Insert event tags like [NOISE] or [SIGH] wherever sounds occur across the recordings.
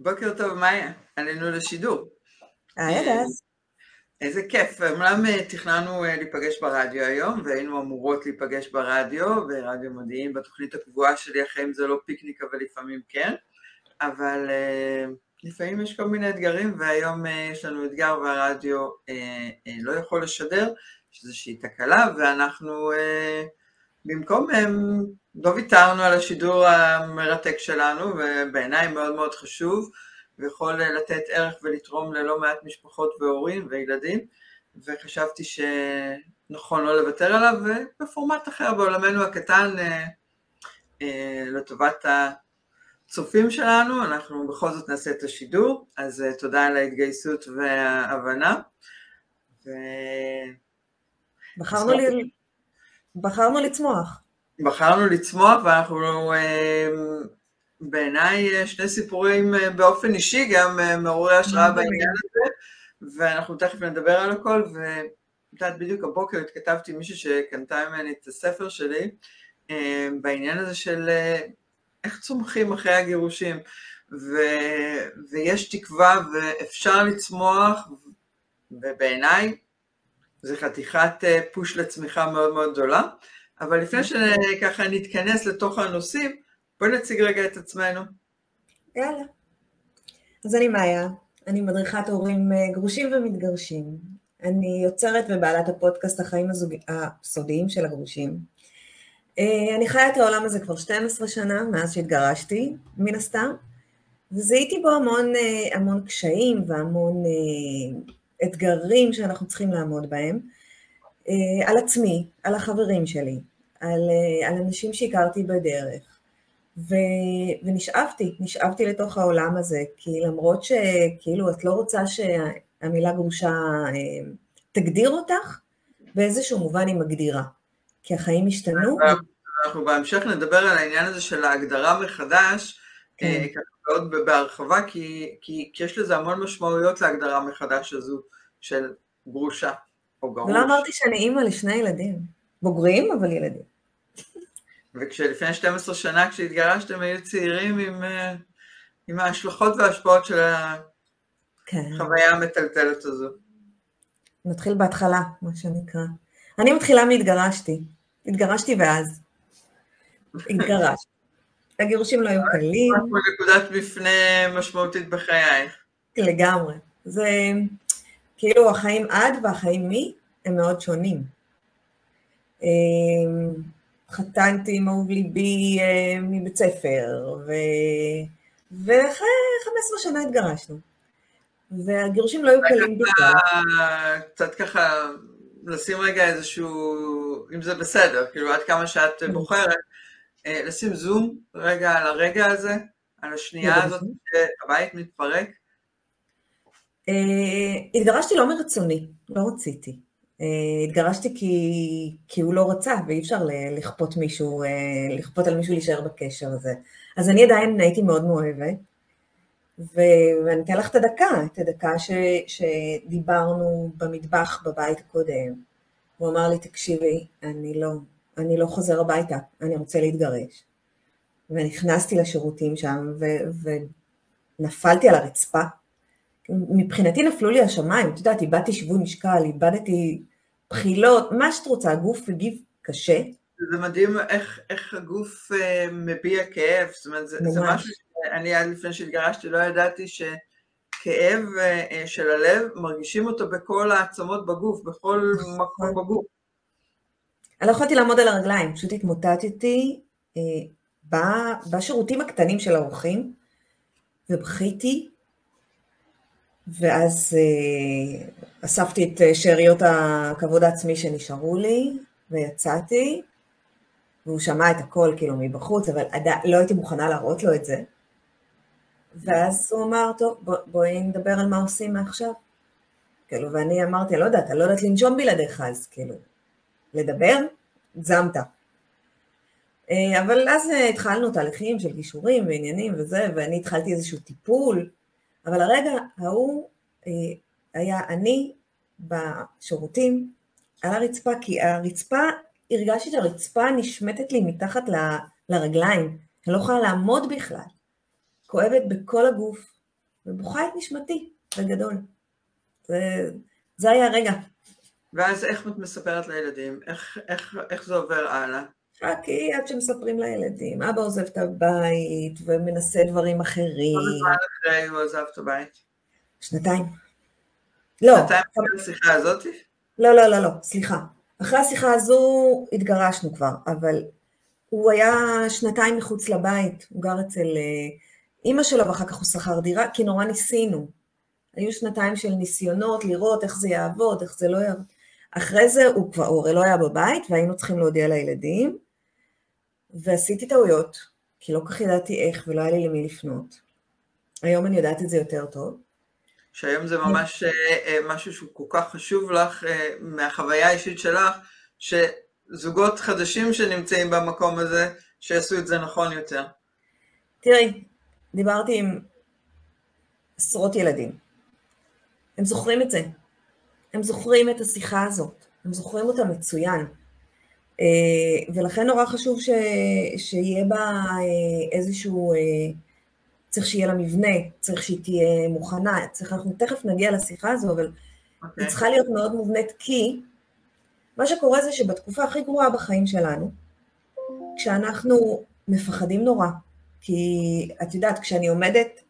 בוקר טוב, מאיה, עלינו לשידור. היי הדס. איזה כיף, אמנם אה, תכננו אה, להיפגש ברדיו היום, והיינו אמורות להיפגש ברדיו, ברדיו מודיעין, בתוכנית הקבועה שלי, החיים זה לא פיקניק, אבל לפעמים כן, אבל אה, לפעמים יש כל מיני אתגרים, והיום יש לנו אתגר והרדיו לא יכול לשדר, יש איזושהי תקלה, ואנחנו במקום הם לא ויתרנו על השידור המרתק שלנו, ובעיניי מאוד מאוד חשוב, ויכול לתת ערך ולתרום ללא מעט משפחות והורים וילדים, וחשבתי שנכון לא לוותר עליו, ובפורמט אחר בעולמנו הקטן, אה, אה, לטובת הצופים שלנו, אנחנו בכל זאת נעשה את השידור, אז אה, תודה על ההתגייסות וההבנה. ו... בחרנו, לי... בחרנו לצמוח. בחרנו לצמוח ואנחנו בעיניי שני סיפורים אה, באופן אישי, גם אה, מעוררי השראה בעניין הזה, ואנחנו תכף נדבר על הכל, ואת יודעת, בדיוק הבוקר התכתבתי עם מישהי שקנתה ממני את הספר שלי, אה, בעניין הזה של איך צומחים אחרי הגירושים, ו, ויש תקווה ואפשר לצמוח, ובעיניי זה חתיכת פוש לצמיחה מאוד מאוד גדולה, אבל לפני שככה נתכנס לתוך הנושאים, בואי נציג רגע את עצמנו. יאללה. אז אני מאיה, אני מדריכת הורים אה, גרושים ומתגרשים. אני יוצרת ובעלת הפודקאסט החיים הזוג... הסודיים של הגרושים. אה, אני חיה את העולם הזה כבר 12 שנה, מאז שהתגרשתי, מן הסתם, וזיהיתי בו המון, אה, המון קשיים והמון אתגרים שאנחנו צריכים לעמוד בהם, על עצמי, על החברים שלי, על, על אנשים שהכרתי בדרך, ו, ונשאבתי, נשאבתי לתוך העולם הזה, כי למרות שכאילו את לא רוצה שהמילה גרושה אה, תגדיר אותך, באיזשהו מובן היא מגדירה, כי החיים השתנו. אנחנו בהמשך נדבר על העניין הזה של ההגדרה מחדש, אה. מאוד בהרחבה, כי, כי, כי יש לזה המון משמעויות להגדרה מחדש הזו של גרושה או גרוש. ולא אמרתי שאני אימא לשני ילדים, בוגרים אבל ילדים. וכשלפני 12 שנה כשהתגרשתם היו צעירים עם, אה, עם ההשלכות וההשפעות של כן. החוויה המטלטלת הזו. נתחיל בהתחלה, מה שנקרא. אני מתחילה מהתגרשתי. התגרשתי ואז. [LAUGHS] התגרשתי. הגירושים לא היו קלים. נקודת מפנה משמעותית בחייך. לגמרי. זה כאילו החיים עד והחיים מי הם מאוד שונים. אמ, חתנתי עם אהוב ליבי אה, מבית ספר, ו... ואחרי 15 שנה התגרשנו. והגירושים לא היו קלים בכלל. קצת ככה לשים רגע איזשהו, אם זה בסדר, כאילו עד כמה שאת כן. בוחרת, לשים זום רגע על הרגע הזה, על השנייה הזאת שהבית מתפרק. אה, התגרשתי לא מרצוני, לא רציתי. אה, התגרשתי כי, כי הוא לא רצה, ואי אפשר לכפות מישהו, אה, לכפות על מישהו להישאר בקשר הזה. אז אני עדיין הייתי מאוד מאוהבת, ואני אתן לך את הדקה, את הדקה ש, שדיברנו במטבח בבית הקודם. הוא אמר לי, תקשיבי, אני לא, אני לא חוזר הביתה, אני רוצה להתגרש. ונכנסתי לשירותים שם, ו, ונפלתי על הרצפה. מבחינתי נפלו לי השמיים, את יודעת, איבדתי שיווי משקל, איבדתי בחילות, מה שאת רוצה, הגוף הגיב קשה. זה מדהים איך, איך הגוף uh, מביע כאב, זאת אומרת, זה, זה משהו שאני עד לפני שהתגרשתי לא ידעתי שכאב uh, של הלב, מרגישים אותו בכל העצמות בגוף, בכל נכון. מקום בגוף. אני לא יכולתי לעמוד על הרגליים, פשוט התמוטטתי uh, בשירותים הקטנים של האורחים, ובכיתי ואז אה, אספתי את אה, שאריות הכבוד העצמי שנשארו לי, ויצאתי, והוא שמע את הכל כאילו מבחוץ, אבל עד... לא הייתי מוכנה להראות לו את זה. ואז הוא אמר, טוב, בוא, בואי נדבר על מה עושים מעכשיו. כאילו, ואני אמרתי, לא יודעת, אני לא יודעת לנשום בלעדיך, אז כאילו, לדבר, גזמת. אה, אבל אז התחלנו תהליכים של גישורים ועניינים וזה, ואני התחלתי איזשהו טיפול, אבל הרגע ההוא אה, היה אני בשירותים על הרצפה, כי הרצפה, הרגשתי שהרצפה נשמטת לי מתחת ל, לרגליים, אני לא יכולה לעמוד בכלל. כואבת בכל הגוף, ובוכה את נשמתי, בגדול. זה, זה היה הרגע. ואז איך את מספרת לילדים? איך, איך, איך זה עובר הלאה? כי עד שמספרים לילדים, אבא עוזב את הבית ומנסה דברים אחרים. כמה זמן אחרי הוא עזב את הבית? שנתיים. לא. שנתיים אחרי השיחה הזאת? לא, לא, לא, לא, סליחה. אחרי השיחה הזו התגרשנו כבר, אבל הוא היה שנתיים מחוץ לבית, הוא גר אצל אה, אימא שלו ואחר כך הוא שכר דירה, כי נורא ניסינו. היו שנתיים של ניסיונות לראות איך זה יעבוד, איך זה לא יעבוד. אחרי זה הוא כבר, הוא הרי לא היה בבית והיינו צריכים להודיע לילדים, ועשיתי טעויות, כי לא כל כך ידעתי איך ולא היה לי למי לפנות. היום אני יודעת את זה יותר טוב. שהיום זה ממש אה, אה, משהו שהוא כל כך חשוב לך מהחוויה האישית שלך, שזוגות חדשים שנמצאים במקום הזה, שיעשו את זה נכון יותר. תראי, דיברתי עם עשרות ילדים. הם זוכרים את זה. הם זוכרים את השיחה הזאת. הם זוכרים אותה מצוין. אה, ולכן נורא חשוב ש... שיהיה בה אה, איזשהו... אה, צריך שיהיה לה מבנה, צריך שהיא תהיה מוכנה, צריך, אנחנו תכף נגיע לשיחה הזו, אבל okay. היא אוקיי. צריכה להיות מאוד מובנית, כי מה שקורה זה שבתקופה הכי גרועה בחיים שלנו, כשאנחנו מפחדים נורא, כי את יודעת, כשאני עומדת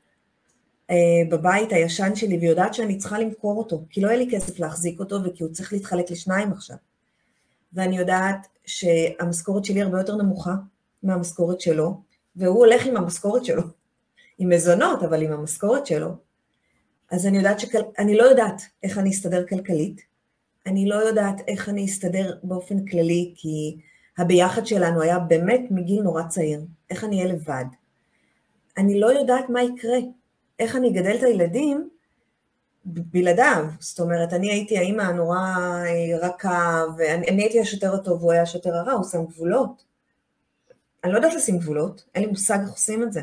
בבית הישן שלי ויודעת שאני צריכה למכור אותו, כי לא יהיה לי כסף להחזיק אותו וכי הוא צריך להתחלק לשניים עכשיו. ואני יודעת שהמשכורת שלי הרבה יותר נמוכה מהמשכורת שלו, והוא הולך עם המשכורת שלו, [LAUGHS] עם מזונות, אבל עם המשכורת שלו. אז אני יודעת שכל... אני לא יודעת איך אני אסתדר כלכלית, אני לא יודעת איך אני אסתדר באופן כללי, כי הביחד שלנו היה באמת מגיל נורא צעיר, איך אני אהיה לבד. אני לא יודעת מה יקרה, איך אני אגדל את הילדים בלעדיו. זאת אומרת, אני הייתי האימא הנורא אה, רכה, ואני הייתי השוטר הטוב והוא היה השוטר הרע, הוא שם גבולות. אני לא יודעת לשים גבולות, אין לי מושג איך עושים את זה.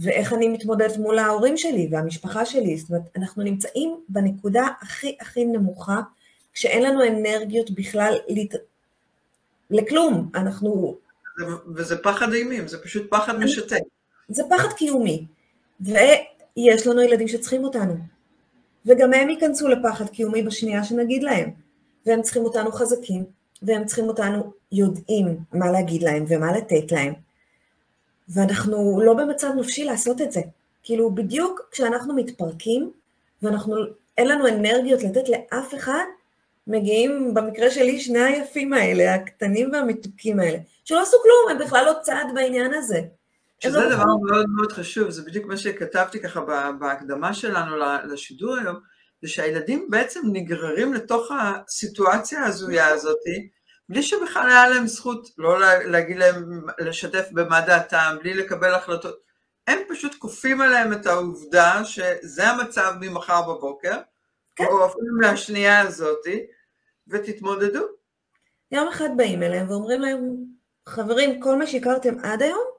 ואיך אני מתמודדת מול ההורים שלי והמשפחה שלי. זאת אומרת, אנחנו נמצאים בנקודה הכי הכי נמוכה, כשאין לנו אנרגיות בכלל לת... לכלום. אנחנו... וזה פחד אימים, זה פשוט פחד משתק. זה פחד קיומי. ויש לנו ילדים שצריכים אותנו. וגם הם ייכנסו לפחד קיומי בשנייה שנגיד להם. והם צריכים אותנו חזקים, והם צריכים אותנו יודעים מה להגיד להם ומה לתת להם. ואנחנו לא במצב נפשי לעשות את זה. כאילו, בדיוק כשאנחנו מתפרקים, ואנחנו, אין לנו אנרגיות לתת לאף אחד, מגיעים, במקרה שלי, שני היפים האלה, הקטנים והמתוקים האלה, שלא עשו כלום, הם בכלל לא צעד בעניין הזה. שזה לא דבר מאוד מאוד חשוב, זה בדיוק מה שכתבתי ככה בהקדמה שלנו לשידור היום, זה שהילדים בעצם נגררים לתוך הסיטואציה ההזויה הזאת, בלי שבכלל היה להם זכות לא להגיד להם, לשתף במה דעתם, בלי לקבל החלטות. הם פשוט כופים עליהם את העובדה שזה המצב ממחר בבוקר, כן. או אפילו מהשנייה הזאת, ותתמודדו. יום אחד באים אליהם ואומרים להם, חברים, כל מה שהכרתם עד היום,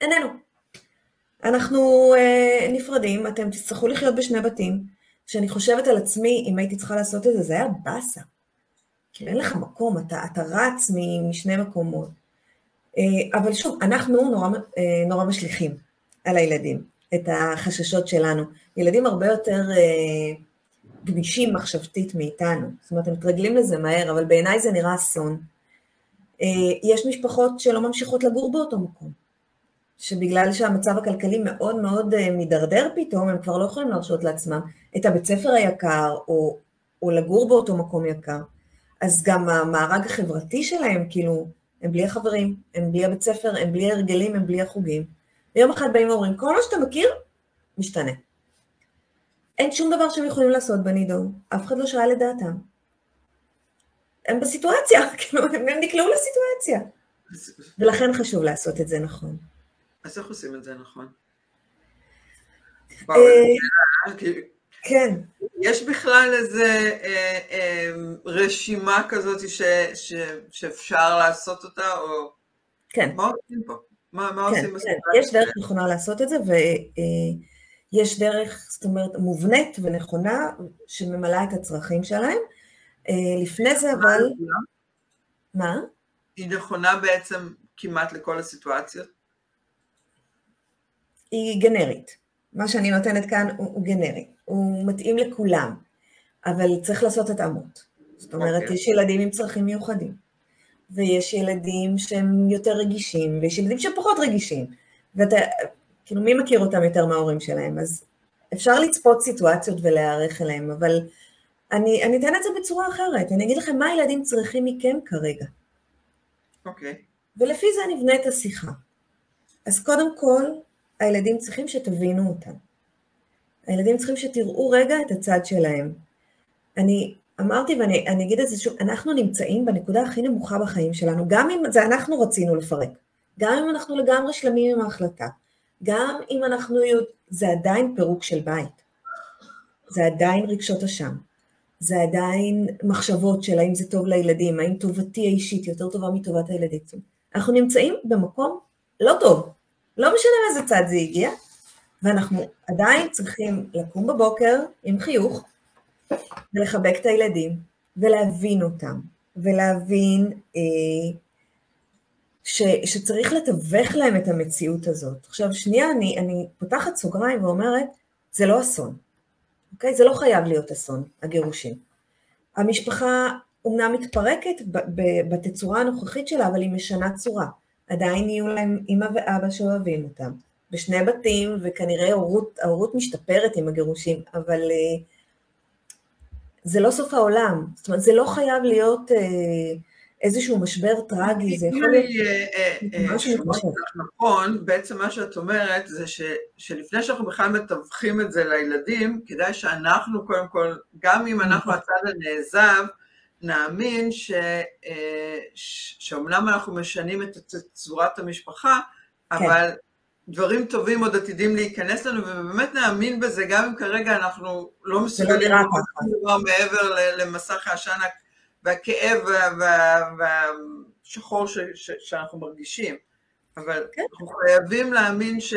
איננו. אנחנו אה, נפרדים, אתם תצטרכו לחיות בשני בתים. כשאני חושבת על עצמי, אם הייתי צריכה לעשות את זה, זה היה באסה. כאילו אין לך מקום, אתה, אתה רץ משני מקומות. אה, אבל שוב, אנחנו נורא, אה, נורא משליכים על הילדים את החששות שלנו. ילדים הרבה יותר אה, גמישים מחשבתית מאיתנו. זאת אומרת, הם מתרגלים לזה מהר, אבל בעיניי זה נראה אסון. יש משפחות שלא ממשיכות לגור באותו מקום. שבגלל שהמצב הכלכלי מאוד מאוד אה, מידרדר פתאום, הם כבר לא יכולים להרשות לעצמם את הבית ספר היקר, או, או לגור באותו מקום יקר. אז גם המארג החברתי שלהם, כאילו, הם בלי החברים, הם בלי הבית ספר, הם בלי הרגלים, הם בלי החוגים. ויום אחד באים ואומרים, כל מה שאתה מכיר, משתנה. אין שום דבר שהם יכולים לעשות בנידון, אף אחד לא שאל את דעתם. הם בסיטואציה, [LAUGHS] כאילו, הם נקלעו לסיטואציה. ולכן חשוב לעשות את זה נכון. אז איך עושים את זה נכון? אה, כן. יש בכלל איזה אה, אה, רשימה כזאת שאפשר לעשות אותה, או... כן. מה עושים פה? מה, מה כן, עושים כן. יש דרך נכונה לעשות את זה, ויש דרך, זאת אומרת, מובנית ונכונה, שממלאה את הצרכים שלהם. לפני זה, אבל... מה? היא נכונה בעצם כמעט לכל הסיטואציות? היא גנרית. מה שאני נותנת כאן הוא, הוא גנרי, הוא מתאים לכולם, אבל צריך לעשות התאמות. זאת אומרת, okay. אוקיי. יש ילדים עם צרכים מיוחדים, ויש ילדים שהם יותר רגישים, ויש ילדים שהם פחות רגישים, ואתה, כאילו, מי מכיר אותם יותר מההורים שלהם? אז אפשר לצפות סיטואציות ולהיערך אליהם, אבל אני, אני אתן את זה בצורה אחרת, אני אגיד לכם מה הילדים צריכים מכם כרגע. אוקיי. Okay. ולפי זה נבנה את השיחה. אז קודם כל, הילדים צריכים שתבינו אותם. הילדים צריכים שתראו רגע את הצד שלהם. אני אמרתי ואני אגיד את זה שוב, אנחנו נמצאים בנקודה הכי נמוכה בחיים שלנו, גם אם זה אנחנו רצינו לפרק, גם אם אנחנו לגמרי שלמים עם ההחלטה, גם אם אנחנו, זה עדיין פירוק של בית, זה עדיין רגשות אשם, זה עדיין מחשבות של האם זה טוב לילדים, האם טובתי האישית יותר טובה מטובת הילדים. אנחנו נמצאים במקום לא טוב, לא משנה מאיזה צד זה הגיע, ואנחנו עדיין צריכים לקום בבוקר עם חיוך ולחבק את הילדים ולהבין אותם, ולהבין אה, ש, שצריך לתווך להם את המציאות הזאת. עכשיו שנייה, אני, אני פותחת סוגריים ואומרת, זה לא אסון, אוקיי? זה לא חייב להיות אסון, הגירושים. המשפחה אומנם מתפרקת בתצורה הנוכחית שלה, אבל היא משנה צורה. עדיין יהיו להם אימא ואבא שאוהבים אותם. בשני בתים, וכנראה ההורות, ההורות משתפרת עם הגירושים, אבל uh, זה לא סוף העולם. זאת אומרת, זה לא חייב להיות uh, איזשהו משבר טרגי, זה יכול להיות אה, משהו מתמשך. נכון, בעצם מה שאת אומרת זה ש, שלפני שאנחנו בכלל מתווכים את זה לילדים, כדאי שאנחנו קודם כל, גם אם אנחנו נכון. הצד הנעזב, נאמין ש, אה, שאומנם אנחנו משנים את צורת המשפחה, כן. אבל דברים טובים עוד עתידים להיכנס לנו, ובאמת נאמין בזה, גם אם כרגע אנחנו לא, לא מסוגלים לומר מעבר למסך העשן והכאב והשחור ש, ש, שאנחנו מרגישים. אבל כן. אנחנו חייבים להאמין ש,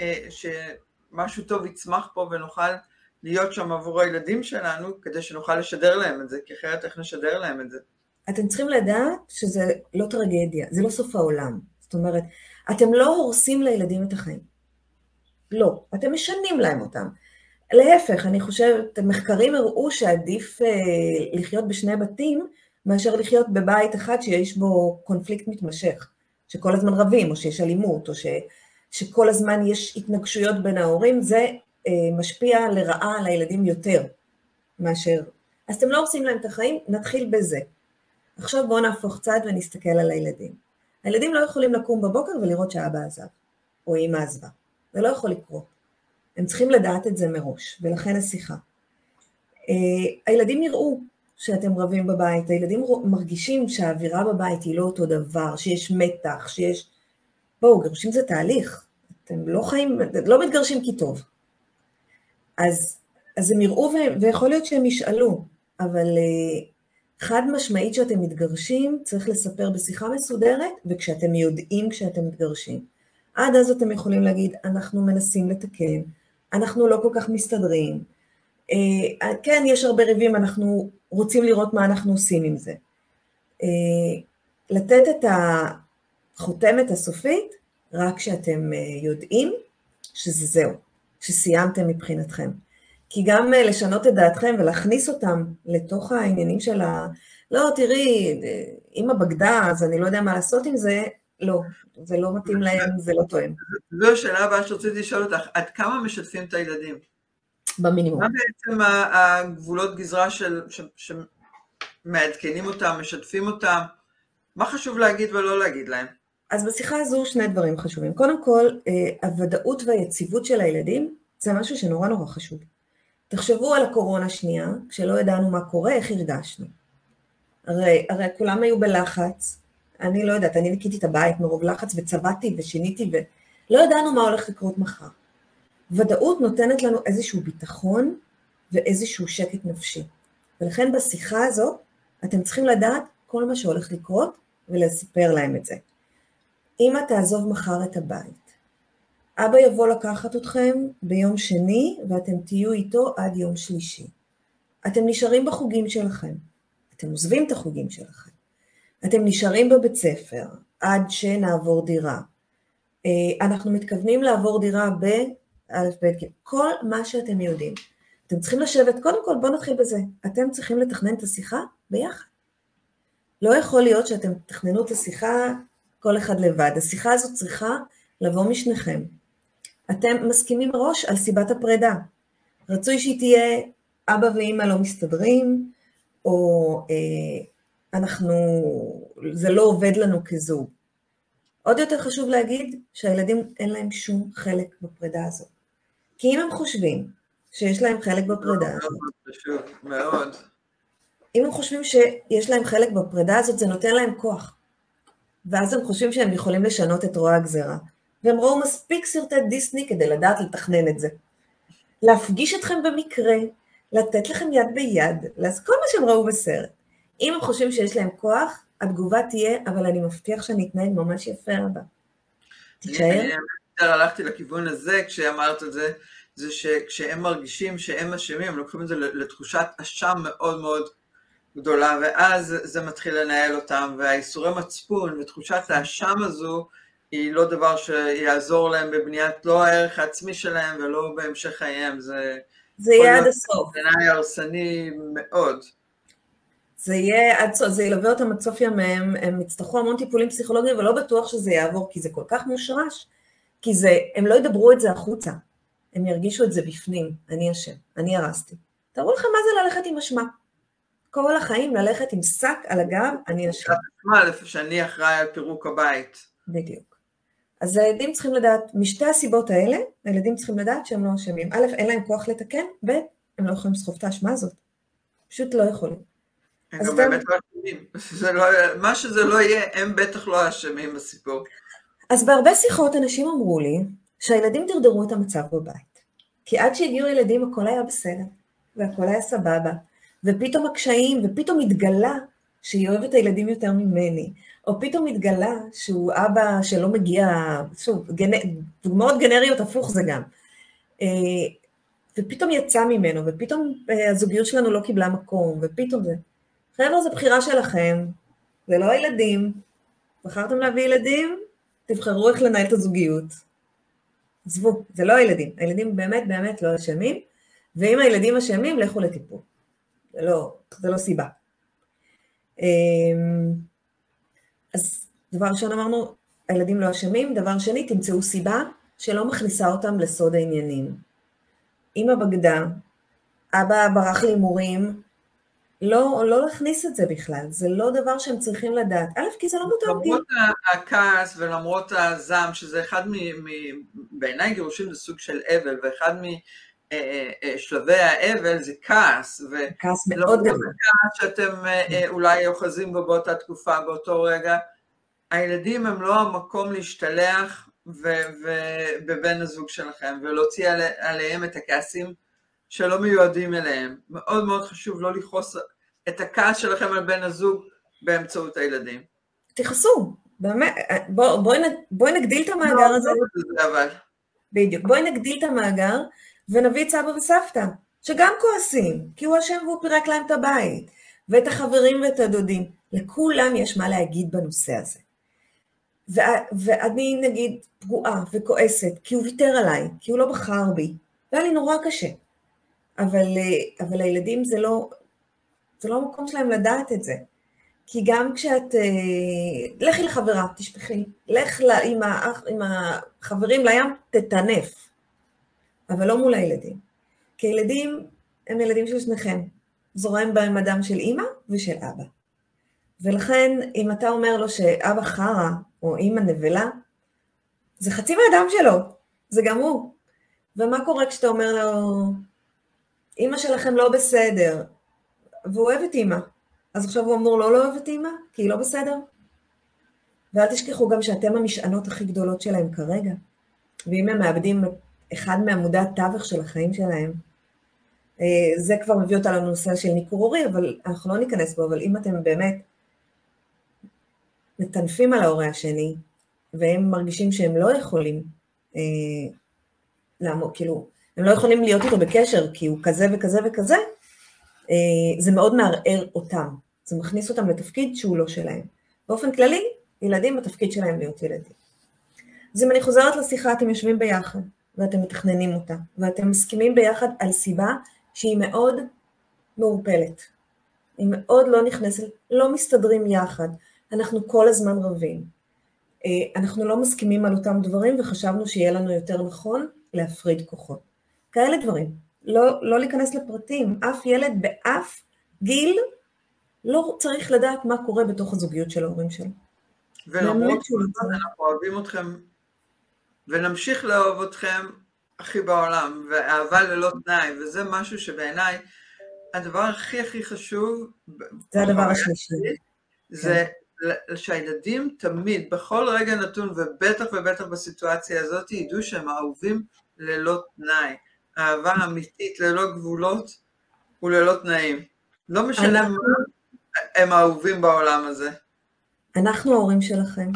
אה, שמשהו טוב יצמח פה ונוכל להיות שם עבור הילדים שלנו, כדי שנוכל לשדר להם את זה, כי אחרת איך נשדר להם את זה? אתם צריכים לדעת שזה לא טרגדיה, זה לא סוף העולם. זאת אומרת, אתם לא הורסים לילדים את החיים. לא, אתם משנים להם אותם. להפך, אני חושבת, מחקרים הראו שעדיף אה, לחיות בשני בתים, מאשר לחיות בבית אחד שיש בו קונפליקט מתמשך, שכל הזמן רבים, או שיש אלימות, או ש, שכל הזמן יש התנגשויות בין ההורים, זה משפיע לרעה על הילדים יותר מאשר... אז אתם לא עושים להם את החיים, נתחיל בזה. עכשיו בואו נהפוך צד ונסתכל על הילדים. הילדים לא יכולים לקום בבוקר ולראות שאבא עזב, או אמא עזבה. זה לא יכול לקרות. הם צריכים לדעת את זה מראש, ולכן השיחה. אה, הילדים יראו שאתם רבים בבית, הילדים מרגישים שהאווירה בבית היא לא אותו דבר, שיש מתח, שיש... בואו, גירושים זה תהליך. אתם לא חיים, לא מתגרשים כי טוב. אז, אז הם יראו ויכול להיות שהם ישאלו, אבל uh, חד משמעית שאתם מתגרשים, צריך לספר בשיחה מסודרת, וכשאתם יודעים כשאתם מתגרשים. עד אז אתם יכולים להגיד, אנחנו מנסים לתקן, אנחנו לא כל כך מסתדרים, uh, כן, יש הרבה ריבים, אנחנו רוצים לראות מה אנחנו עושים עם זה. Uh, לתת את החותמת הסופית, רק כשאתם uh, יודעים שזה זהו. שסיימתם מבחינתכם. כי גם אה, לשנות את דעתכם ולהכניס אותם לתוך העניינים של ה... לא, תראי, אמא בגדה, אז אני לא יודע מה לעשות עם זה, לא, זה לא מתאים להם, זה לא תואם. זו השאלה הבאה שרציתי לשאול אותך, עד כמה משתפים את הילדים? במינימום. מה בעצם הגבולות גזרה של, שמעדכנים אותם, משתפים אותם? מה חשוב להגיד ולא להגיד להם? אז בשיחה הזו שני דברים חשובים. קודם כל, אה, הוודאות והיציבות של הילדים זה משהו שנורא נורא חשוב. תחשבו על הקורונה שנייה, כשלא ידענו מה קורה, איך הרגשנו. הרי, הרי כולם היו בלחץ, אני לא יודעת, אני ניקיתי את הבית מרוב לחץ וצבעתי ושיניתי ולא ידענו מה הולך לקרות מחר. ודאות נותנת לנו איזשהו ביטחון ואיזשהו שקט נפשי. ולכן בשיחה הזו אתם צריכים לדעת כל מה שהולך לקרות ולספר להם את זה. אמא תעזוב מחר את הבית. אבא יבוא לקחת אתכם ביום שני ואתם תהיו איתו עד יום שלישי. אתם נשארים בחוגים שלכם. אתם עוזבים את החוגים שלכם. אתם נשארים בבית ספר עד שנעבור דירה. אה, אנחנו מתכוונים לעבור דירה ב', כל מה שאתם יודעים. אתם צריכים לשבת, קודם כל בואו נתחיל בזה, אתם צריכים לתכנן את השיחה ביחד. לא יכול להיות שאתם תכננו את השיחה כל אחד לבד, השיחה הזאת צריכה לבוא משניכם. אתם מסכימים מראש על סיבת הפרידה. רצוי שהיא תהיה אבא ואימא לא מסתדרים, או אה, אנחנו, זה לא עובד לנו כזוג. עוד יותר חשוב להגיד שהילדים אין להם שום חלק בפרידה הזאת. כי אם הם חושבים שיש להם חלק בפרידה הזאת, חשוב מאוד. אם הם חושבים שיש להם חלק בפרידה הזאת, זה נותן להם כוח. ואז הם חושבים שהם יכולים לשנות את רוע הגזירה. והם ראו מספיק סרטי דיסני כדי לדעת לתכנן את זה. להפגיש אתכם במקרה, לתת לכם יד ביד, לעשות כל מה שהם ראו בסרט. אם הם חושבים שיש להם כוח, התגובה תהיה, אבל אני מבטיח שאני אתנהג ממש יפה אבא. תישאר. הלכתי לכיוון הזה כשאמרת את זה, זה שכשהם מרגישים שהם אשמים, הם לוקחים את זה לתחושת אשם מאוד מאוד גדולה, ואז זה מתחיל לנהל אותם, והאיסורי מצפון ותחושת האשם הזו, היא לא דבר שיעזור להם בבניית לא הערך העצמי שלהם ולא בהמשך חייהם, זה... זה יהיה עד הסוף. בעיניי הרסני מאוד. זה יהיה עד סוף, זה ילווה אותם עד סוף ימיהם, הם יצטרכו המון טיפולים פסיכולוגיים ולא בטוח שזה יעבור, כי זה כל כך מושרש, כי זה, הם לא ידברו את זה החוצה, הם ירגישו את זה בפנים, אני אשם, אני הרסתי. תראו לכם מה זה ללכת עם אשמה. כל החיים ללכת עם שק על הגב, אני אשם. שאני אחראי על פירוק הבית. בדיוק. אז הילדים צריכים לדעת, משתי הסיבות האלה, הילדים צריכים לדעת שהם לא אשמים. א', אין להם כוח לתקן, ב', הם לא יכולים לסחוב את האשמה הזאת. פשוט לא יכולים. הם גם באמת לא אשמים. [LAUGHS] לא, מה שזה לא יהיה, הם בטח לא אשמים בסיפור. אז בהרבה שיחות אנשים אמרו לי שהילדים דרדרו את המצב בבית. כי עד שהגיעו ילדים הכל היה בסדר, והכל היה סבבה, ופתאום הקשיים, ופתאום התגלה שהיא אוהבת את הילדים יותר ממני, או פתאום התגלה שהוא אבא שלא מגיע, שוב, גנ... דוגמאות גנריות הפוך זה גם. אה, ופתאום יצא ממנו, ופתאום אה, הזוגיות שלנו לא קיבלה מקום, ופתאום זה. חבר'ה, זו בחירה שלכם, זה לא הילדים. בחרתם להביא ילדים, תבחרו איך לנהל את הזוגיות. עזבו, זה לא הילדים. הילדים באמת באמת לא אשמים, ואם הילדים אשמים, לכו לטיפול. זה לא, זה לא סיבה. אמ, אז דבר ראשון אמרנו, הילדים לא אשמים, דבר שני, תמצאו סיבה שלא מכניסה אותם לסוד העניינים. אמא בגדה, אבא ברח להימורים, לא, לא להכניס את זה בכלל, זה לא דבר שהם צריכים לדעת. א', כי זה לא מותר גיל. למרות הכעס ולמרות הזעם, שזה אחד מ... מ בעיניי גירושים זה סוג של אבל, ואחד משלבי אה, אה, האבל זה כעס. כעס מאוד גדול. כעס שאתם אה, אולי אוחזים בו באותה תקופה, באותו רגע. הילדים הם לא המקום להשתלח בבן הזוג שלכם, ולהוציא עליהם את הכעסים שלא מיועדים אליהם. מאוד מאוד חשוב לא לכעוס את הכעס שלכם על בן הזוג באמצעות הילדים. תכעסו, באמת, בואי בוא, בוא נגדיל את המאגר לא, הזה. לא. בדיוק, בואי נגדיל את המאגר ונביא את סבא וסבתא, שגם כועסים, כי הוא אשם והוא פירק להם את הבית, ואת החברים ואת הדודים. לכולם יש מה להגיד בנושא הזה. ואני נגיד פגועה וכועסת, כי הוא ויתר עליי, כי הוא לא בחר בי, והיה לי נורא קשה. אבל, אבל הילדים זה לא, זה לא המקום שלהם לדעת את זה. כי גם כשאת, אה, לכי לחברה, תשפכי, לך עם, האח, עם החברים לים, תטנף, אבל לא מול הילדים. כי הילדים הם ילדים של שניכם, זורם בהם אדם של אימא ושל אבא. ולכן, אם אתה אומר לו שאבא חרא או אימא נבלה, זה חצי מהאדם שלו, זה גם הוא. ומה קורה כשאתה אומר לו, אימא שלכם לא בסדר, והוא אוהב את אימא, אז עכשיו הוא אמור לא לאהוב את אימא, כי היא לא בסדר? ואל תשכחו גם שאתם המשענות הכי גדולות שלהם כרגע, ואם הם מאבדים אחד מעמודי התווך של החיים שלהם, אה, זה כבר מביא אותה לנושא של ניכור הורי, אבל אנחנו לא ניכנס בו, אבל אם אתם באמת מטנפים על ההורה השני, והם מרגישים שהם לא יכולים אה, לעמוד, כאילו, הם לא יכולים להיות איתו בקשר כי הוא כזה וכזה וכזה, אה, זה מאוד מערער אותם, זה מכניס אותם לתפקיד שהוא לא שלהם. באופן כללי, ילדים בתפקיד שלהם להיות ילדים. אז אם אני חוזרת לשיחה, אתם יושבים ביחד, ואתם מתכננים אותה, ואתם מסכימים ביחד על סיבה שהיא מאוד מעורפלת. היא מאוד לא נכנסת, לא מסתדרים יחד, אנחנו כל הזמן רבים. אה, אנחנו לא מסכימים על אותם דברים וחשבנו שיהיה לנו יותר נכון להפריד כוחות. כאלה דברים. לא, לא להיכנס לפרטים, אף ילד באף גיל לא צריך לדעת מה קורה בתוך הזוגיות של ההורים שלו. ולמרות כל הזמן אנחנו אוהבים אתכם ונמשיך לאהוב אתכם הכי בעולם, ואהבה ללא תנאי, וזה משהו שבעיניי הדבר הכי הכי חשוב, זה הדבר השלישי, זה כן. שהילדים תמיד, בכל רגע נתון, ובטח ובטח בסיטואציה הזאת, ידעו שהם אהובים ללא תנאי. אהבה אמיתית ללא גבולות וללא תנאים. לא משנה אנחנו... מה הם אהובים בעולם הזה. אנחנו ההורים שלכם.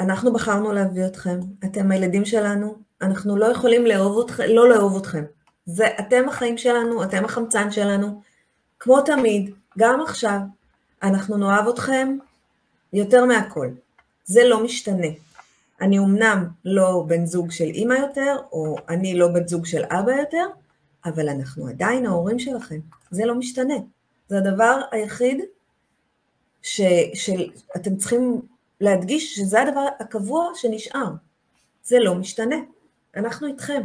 אנחנו בחרנו להביא אתכם. אתם הילדים שלנו. אנחנו לא יכולים לאהוב אתכם, לא לאהוב אתכם. זה, אתם החיים שלנו, אתם החמצן שלנו. כמו תמיד, גם עכשיו, אנחנו נאהב אתכם יותר מהכל. זה לא משתנה. אני אמנם לא בן זוג של אימא יותר, או אני לא בת זוג של אבא יותר, אבל אנחנו עדיין ההורים שלכם. זה לא משתנה. זה הדבר היחיד ש, שאתם צריכים להדגיש שזה הדבר הקבוע שנשאר. זה לא משתנה. אנחנו איתכם.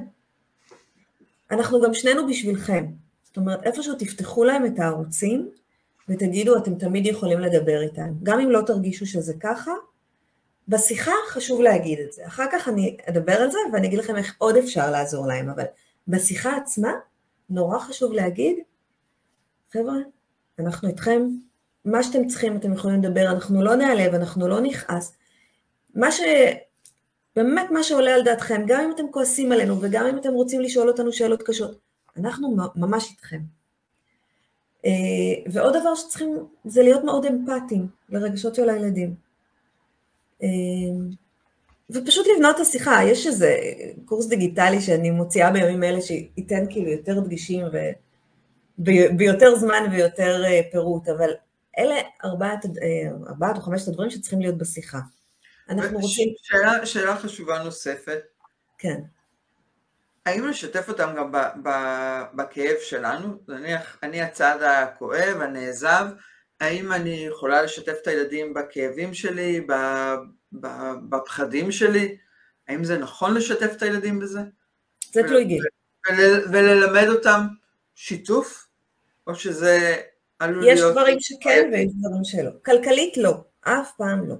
אנחנו גם שנינו בשבילכם. זאת אומרת, איפשהו תפתחו להם את הערוצים ותגידו, אתם תמיד יכולים לדבר איתם. גם אם לא תרגישו שזה ככה, בשיחה חשוב להגיד את זה. אחר כך אני אדבר על זה ואני אגיד לכם איך עוד אפשר לעזור להם, אבל בשיחה עצמה נורא חשוב להגיד, חבר'ה, אנחנו איתכם, מה שאתם צריכים אתם יכולים לדבר, אנחנו לא נעלב, אנחנו לא נכעס. מה ש... באמת מה שעולה על דעתכם, גם אם אתם כועסים עלינו וגם אם אתם רוצים לשאול אותנו שאלות קשות, אנחנו ממש איתכם. אה, ועוד דבר שצריכים זה להיות מאוד אמפתיים לרגשות של הילדים. אמ, ופשוט לבנות את השיחה, יש איזה קורס דיגיטלי שאני מוציאה בימים אלה שייתן כאילו יותר דגישים ו... ביותר זמן ויותר אה, פירוט, אבל אלה ארבעת, אה, ארבעת או חמשת הדברים שצריכים להיות בשיחה. אנחנו רוצים... שאלה, שאלה חשובה נוספת. כן. האם לשתף אותם גם ב, ב, בכאב שלנו? נניח, אני הצד הכואב, הנעזב, האם אני יכולה לשתף את הילדים בכאבים שלי, בפחדים שלי? האם זה נכון לשתף את הילדים בזה? זה תלוי גיל. וללמד אותם שיתוף? או שזה עלול להיות... יש דברים שכן ויש דברים שלא. כלכלית לא, אף פעם לא.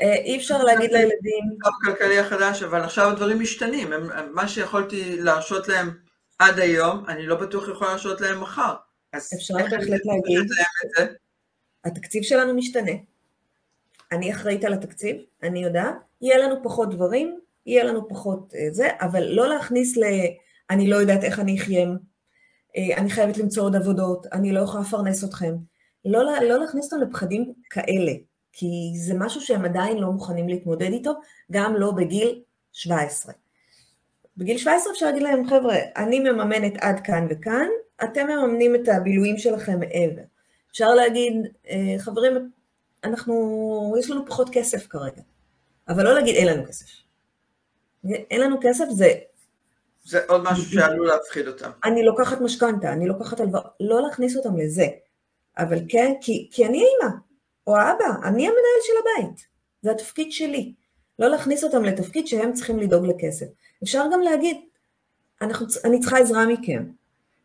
אה, אי אפשר להגיד לילדים... כלכלי החדש, אבל עכשיו הדברים משתנים. מה שיכולתי להרשות להם עד היום, אני לא בטוח יכול להרשות להם מחר. אפשר בהחלט להגיד, התקציב שלנו משתנה. אני אחראית על התקציב, אני יודעת, יהיה לנו פחות דברים, יהיה לנו פחות אה, זה, אבל לא להכניס ל... אני לא יודעת איך אני אחיה, אני חייבת למצוא עוד עבודות, אני לא יכולה לפרנס אתכם. לא, לא להכניס אותם לפחדים כאלה, כי זה משהו שהם עדיין לא מוכנים להתמודד איתו, גם לא בגיל 17. בגיל 17 אפשר להגיד להם, חבר'ה, אני מממנת עד כאן וכאן, אתם מממנים את הבילויים שלכם מעבר. אפשר להגיד, אה, חברים, אנחנו, יש לנו פחות כסף כרגע, אבל לא להגיד אין לנו כסף. אין לנו כסף זה... זה עוד משהו שעלול להפחיד אותם. אני לוקחת משכנתה, אני לוקחת הלוואה, לא להכניס אותם לזה. אבל כן, כי, כי אני אימא, או האבא, אני המנהל של הבית, זה התפקיד שלי. לא להכניס אותם לתפקיד שהם צריכים לדאוג לכסף. אפשר גם להגיד, אנחנו, אני צריכה עזרה מכם,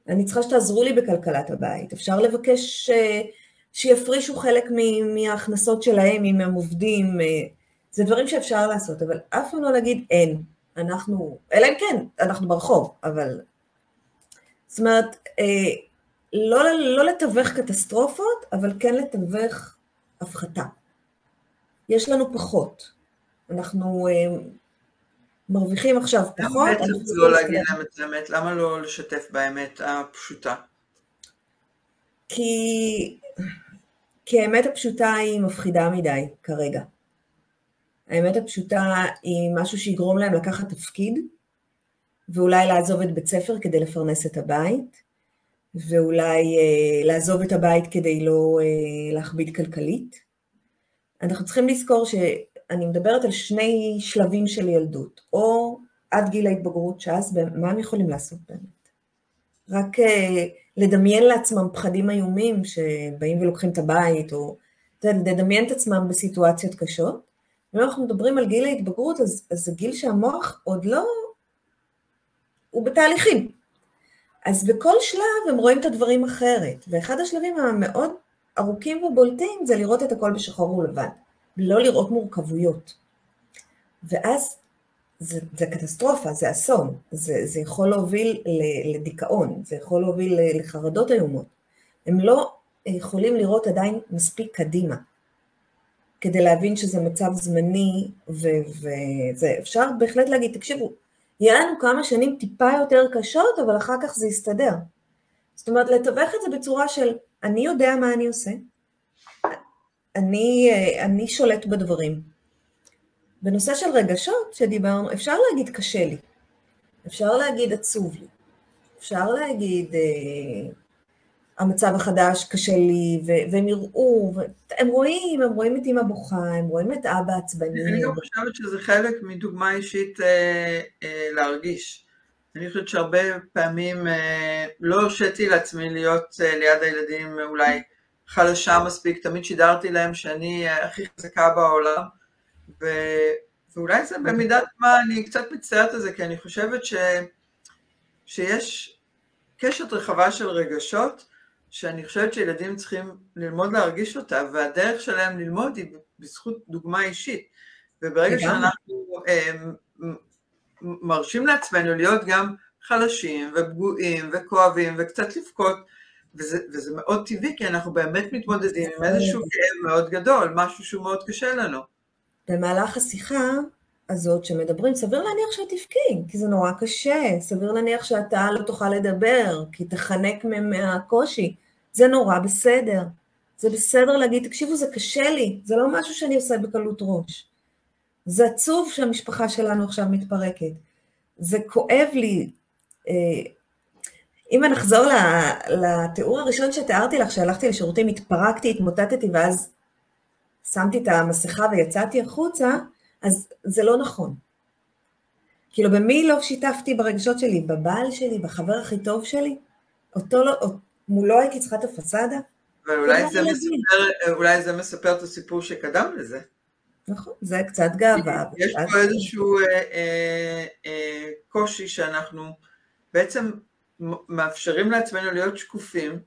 אני צריכה שתעזרו לי בכלכלת הבית, אפשר לבקש אה, שיפרישו חלק מההכנסות שלהם אם הם עובדים, אה, זה דברים שאפשר לעשות, אבל אף פעם לא להגיד אין, אנחנו, אלא אם כן, אנחנו ברחוב, אבל... זאת אומרת, אה, לא, לא לתווך קטסטרופות, אבל כן לתווך הפחתה. יש לנו פחות. אנחנו מרוויחים עכשיו פחות. למה בעצם לא להגיד להם את האמת? למה לא לשתף באמת הפשוטה? כי... כי האמת הפשוטה היא מפחידה מדי כרגע. האמת הפשוטה היא משהו שיגרום להם לקחת תפקיד, ואולי לעזוב את בית ספר כדי לפרנס את הבית, ואולי אה, לעזוב את הבית כדי לא אה, להכביד כלכלית. אנחנו צריכים לזכור ש... אני מדברת על שני שלבים של ילדות, או עד גיל ההתבגרות, שאז מה הם יכולים לעשות באמת? רק אה, לדמיין לעצמם פחדים איומים שבאים ולוקחים את הבית, או לדמיין את עצמם בסיטואציות קשות. ואם אנחנו מדברים על גיל ההתבגרות, אז, אז זה גיל שהמוח עוד לא, הוא בתהליכים. אז בכל שלב הם רואים את הדברים אחרת, ואחד השלבים המאוד ארוכים ובולטים זה לראות את הכל בשחור ולבן, לא לראות מורכבויות. ואז זה, זה קטסטרופה, זה אסון, זה, זה יכול להוביל לדיכאון, זה יכול להוביל לחרדות איומות. הם לא יכולים לראות עדיין מספיק קדימה, כדי להבין שזה מצב זמני, וזה אפשר בהחלט להגיד, תקשיבו, יהיה לנו כמה שנים טיפה יותר קשות, אבל אחר כך זה יסתדר. זאת אומרת, לתווך את זה בצורה של, אני יודע מה אני עושה, אני, אני שולט בדברים, בנושא של רגשות שדיברנו, אפשר להגיד קשה לי, אפשר להגיד עצוב לי, אפשר להגיד אה, המצב החדש קשה לי, ו- והם יראו, הם רואים, הם רואים את אמא בוכה, הם רואים את אבא עצבני. אני גם חושבת שזה חלק מדוגמה אישית אה, אה, להרגיש. אני חושבת שהרבה פעמים אה, לא הרשיתי לעצמי להיות אה, ליד הילדים אולי חלשה מספיק, תמיד שידרתי להם שאני הכי חזקה בעולם. ו... ואולי זה במידת מה, אני קצת מצטערת על זה, כי אני חושבת ש... שיש קשת רחבה של רגשות, שאני חושבת שילדים צריכים ללמוד להרגיש אותה, והדרך שלהם ללמוד היא בזכות דוגמה אישית. וברגע שאנחנו אה, מרשים לעצמנו להיות גם חלשים ופגועים וכואבים וקצת לבכות, וזה, וזה מאוד טבעי, כי אנחנו באמת מתמודדים עם איזשהו כאב מאוד גדול, משהו שהוא מאוד קשה לנו. במהלך השיחה הזאת שמדברים, סביר להניח שאת תבכי, כי זה נורא קשה, סביר להניח שאתה לא תוכל לדבר, כי תחנק מהקושי, זה נורא בסדר. זה בסדר להגיד, תקשיבו, זה קשה לי, זה לא משהו שאני עושה בקלות ראש. זה עצוב שהמשפחה שלנו עכשיו מתפרקת. זה כואב לי. אה, אם נחזור לתיאור הראשון שתיארתי לך, שהלכתי לשירותים, התפרקתי, התמוטטתי, ואז שמתי את המסכה ויצאתי החוצה, אז זה לא נכון. כאילו, במי לא שיתפתי ברגשות שלי? בבעל שלי? בחבר הכי טוב שלי? אותו לא, מולו הייתי צריכה את הפסאדה? אבל אולי זה, מספר, אולי זה מספר את הסיפור שקדם לזה. נכון, זה קצת גאווה. יש פה איזשהו אה, אה, אה, קושי שאנחנו בעצם מאפשרים לעצמנו להיות שקופים,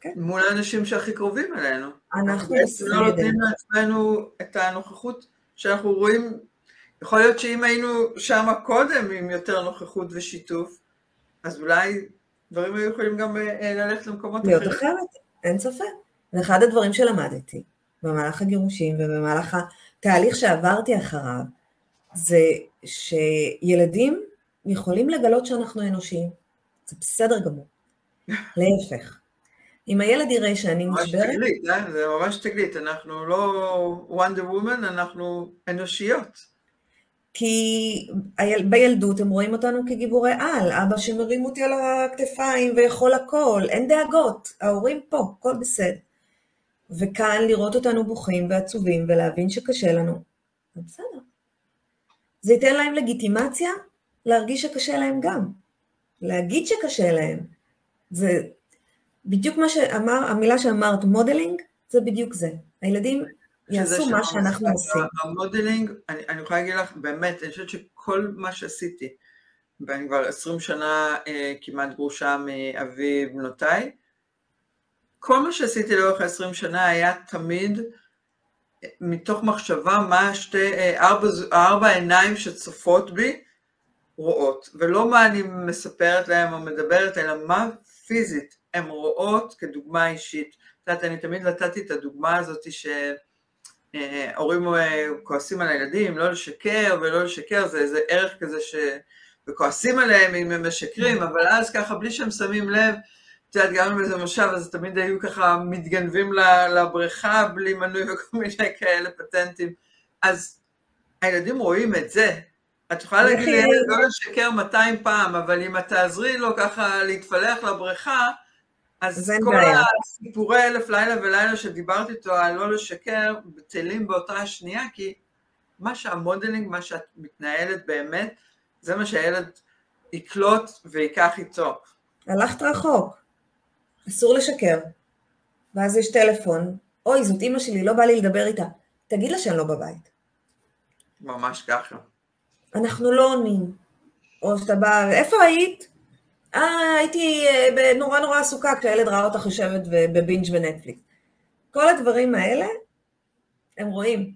כן. מול האנשים שהכי קרובים אלינו. אנחנו בסדר. לא נותנים לעצמנו את הנוכחות שאנחנו רואים, יכול להיות שאם היינו שם קודם עם יותר נוכחות ושיתוף, אז אולי דברים היו יכולים גם אה, ללכת למקומות אחרים. להיות אחרת, אין ספק. זה אחד הדברים שלמדתי במהלך הגירושים ובמהלך התהליך שעברתי אחריו, זה שילדים יכולים לגלות שאנחנו אנושיים. זה בסדר גמור. [LAUGHS] להפך. אם הילד יראה שאני נשברת... ממש תגלית, אה? זה ממש תגלית, אנחנו לא וונדר וומן, אנחנו אנושיות. כי בילדות הם רואים אותנו כגיבורי על, אבא שמרים אותי על הכתפיים ויכול הכל, אין דאגות, ההורים פה, הכל בסדר. וכאן לראות אותנו בוכים ועצובים ולהבין שקשה לנו, זה בסדר. זה ייתן להם לגיטימציה להרגיש שקשה להם גם. להגיד שקשה להם, זה בדיוק מה שאמר, המילה שאמרת, modeling, זה בדיוק זה. הילדים יעשו מה שאנחנו עושים. ה modeling, אני, אני יכולה להגיד לך, באמת, אני חושבת שכל מה שעשיתי, ואני כבר עשרים שנה אה, כמעט גרושה מאבי בנותיי, כל מה שעשיתי לאורך העשרים שנה היה תמיד אה, מתוך מחשבה מה שתי, אה, ארבע, ארבע עיניים שצופות בי רואות, ולא מה אני מספרת להם או מדברת, אלא מה פיזית הן רואות כדוגמה אישית. את יודעת, אני תמיד נתתי את הדוגמה הזאת שהורים אה, כועסים על הילדים, לא לשקר ולא לשקר, זה איזה ערך כזה ש... וכועסים עליהם אם הם משקרים, אבל אז ככה בלי שהם שמים לב, את יודעת, גם אם איזה מושב, אז תמיד היו ככה מתגנבים לבריכה בלי מנוי וכל מיני כאלה פטנטים. אז הילדים רואים את זה. את יכולה להגיד לילד לא לשקר 200 פעם, אבל אם את תעזרי לו ככה להתפלח לבריכה, אז כל בעיה. הסיפורי אלף לילה ולילה שדיברתי איתו על לא לשקר, בטלים באותה השנייה, כי מה שהמודלינג, מה שאת מתנהלת באמת, זה מה שהילד יקלוט ויקח איתו. הלכת רחוק, אסור לשקר. ואז יש טלפון, אוי, זאת אימא שלי, לא בא לי לדבר איתה. תגיד לה שאני לא בבית. ממש ככה. אנחנו לא עונים. או שאתה בא, איפה היית? אה, הייתי אה, נורא נורא עסוקה כשהילד ראה אותך יושבת בבינג' בנטפליקס. כל הדברים האלה, הם רואים.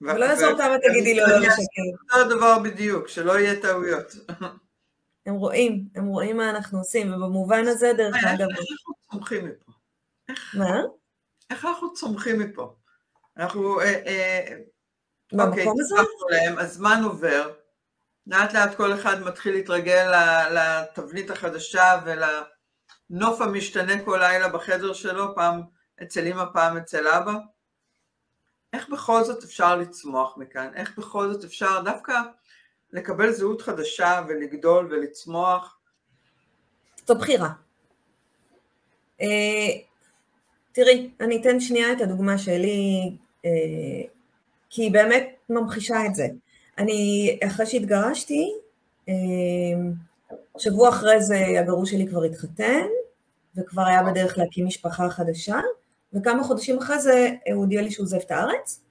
ולא יעזור כמה תגידי לו לא לשקר. זה הדבר בדיוק, שלא יהיה טעויות. הם רואים, הם רואים מה אנחנו עושים, ובמובן הזה, דרך אגב... איך אנחנו צומחים מפה? מה? איך אנחנו צומחים מפה? אנחנו... אה, אה, במקום אוקיי, הזה? הזמן עובר, לאט לאט כל אחד מתחיל להתרגל לתבנית החדשה ולנוף המשתנה כל לילה בחדר שלו, פעם אצל אמא, פעם אצל אבא. איך בכל זאת אפשר לצמוח מכאן? איך בכל זאת אפשר דווקא לקבל זהות חדשה ולגדול ולצמוח? זו בחירה. אה, תראי, אני אתן שנייה את הדוגמה שלי, אה, כי היא באמת ממחישה את זה. אני, אחרי שהתגרשתי, אה, שבוע אחרי זה הגרוש שלי כבר התחתן, וכבר היה בדרך להקים משפחה חדשה, וכמה חודשים אחרי זה הוא הודיע לי שהוא עוזב את הארץ,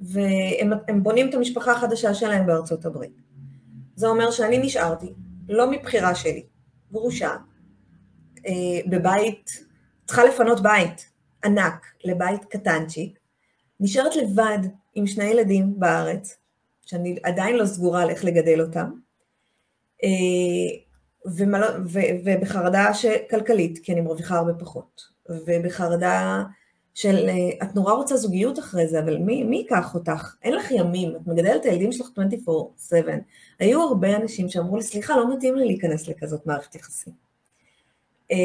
והם בונים את המשפחה החדשה שלהם בארצות הברית. זה אומר שאני נשארתי, לא מבחירה שלי, גרושה, אה, בבית, צריכה לפנות בית ענק לבית קטנצ'יק, נשארת לבד עם שני ילדים בארץ, שאני עדיין לא סגורה על איך לגדל אותם, אה, ובחרדה כלכלית, כי אני מרוויחה הרבה פחות, ובחרדה של אה, את נורא רוצה זוגיות אחרי זה, אבל מי, מי ייקח אותך? אין לך ימים, את מגדלת את הילדים שלך 24/7. היו הרבה אנשים שאמרו לי, סליחה, לא מתאים לי להיכנס לכזאת מערכת יחסים. אה,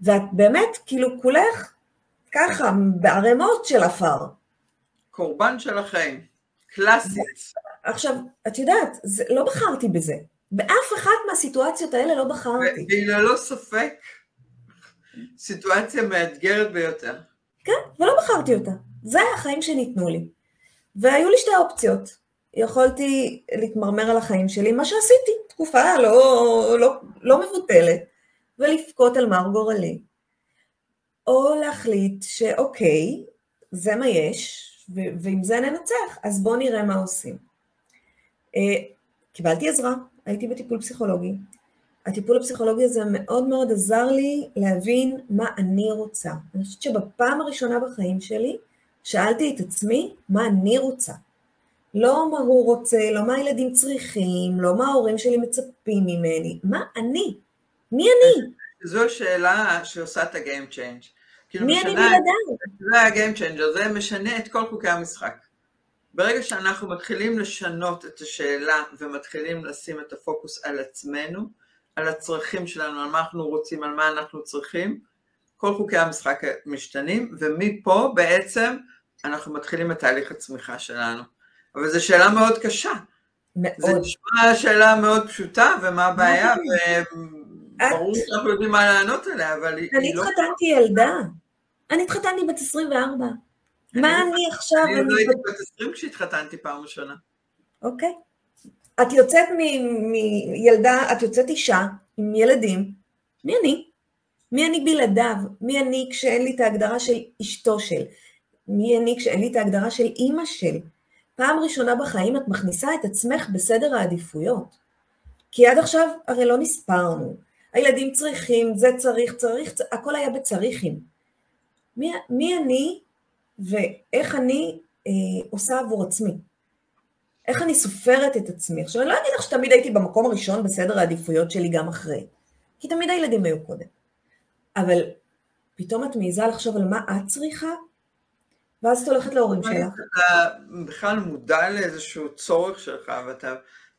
ואת באמת, כאילו, כולך ככה, בערימות של עפר. קורבן של החיים, קלאסית. עכשיו, את יודעת, זה, לא בחרתי בזה. באף אחת מהסיטואציות האלה לא בחרתי. והיא ללא ספק סיטואציה מאתגרת ביותר. כן, ולא בחרתי אותה. זה החיים שניתנו לי. והיו לי שתי אופציות. יכולתי להתמרמר על החיים שלי, מה שעשיתי, תקופה לא, לא, לא מבוטלת, ולבכות על מר גורלי. או להחליט שאוקיי, זה מה יש, ועם זה ננצח, אז בואו נראה מה עושים. Uh, קיבלתי עזרה, הייתי בטיפול פסיכולוגי, הטיפול הפסיכולוגי הזה מאוד מאוד עזר לי להבין מה אני רוצה. אני חושבת שבפעם הראשונה בחיים שלי שאלתי את עצמי מה אני רוצה. לא מה הוא רוצה, לא מה הילדים צריכים, לא מה ההורים שלי מצפים ממני, מה אני? מי אני? זו השאלה שעושה את ה-game change. כאילו מי אני בלעדיי? זה ה-game changer, זה משנה את כל חוקי המשחק. ברגע שאנחנו מתחילים לשנות את השאלה ומתחילים לשים את הפוקוס על עצמנו, על הצרכים שלנו, על מה אנחנו רוצים, על מה אנחנו צריכים, כל חוקי המשחק משתנים, ומפה בעצם אנחנו מתחילים את תהליך הצמיחה שלנו. אבל זו שאלה מאוד קשה. מאוד. זו נשמע שאלה מאוד פשוטה, ומה הבעיה, וברור שאנחנו יודעים מה לענות עליה, אבל היא לא... אני התחתנתי ילדה. אני התחתנתי בת 24. מה אני עכשיו... אני עוד לא הייתי בת 20 כשהתחתנתי פעם ראשונה. אוקיי. את יוצאת מילדה, את יוצאת אישה עם ילדים, מי אני? מי אני בלעדיו? מי אני כשאין לי את ההגדרה של אשתו של? מי אני כשאין לי את ההגדרה של אימא של? פעם ראשונה בחיים את מכניסה את עצמך בסדר העדיפויות. כי עד עכשיו הרי לא נספרנו. הילדים צריכים, זה צריך, צריך, הכל היה בצריכים. מי, מי אני ואיך אני אה, עושה עבור עצמי? איך אני סופרת את עצמי? עכשיו, אני לא אגיד לך שתמיד הייתי במקום הראשון בסדר העדיפויות שלי גם אחרי, כי תמיד הילדים היו קודם. אבל פתאום את מעיזה לחשוב על מה את צריכה, ואז את הולכת להורים שלך. אתה בכלל מודע לאיזשהו צורך שלך, ואתה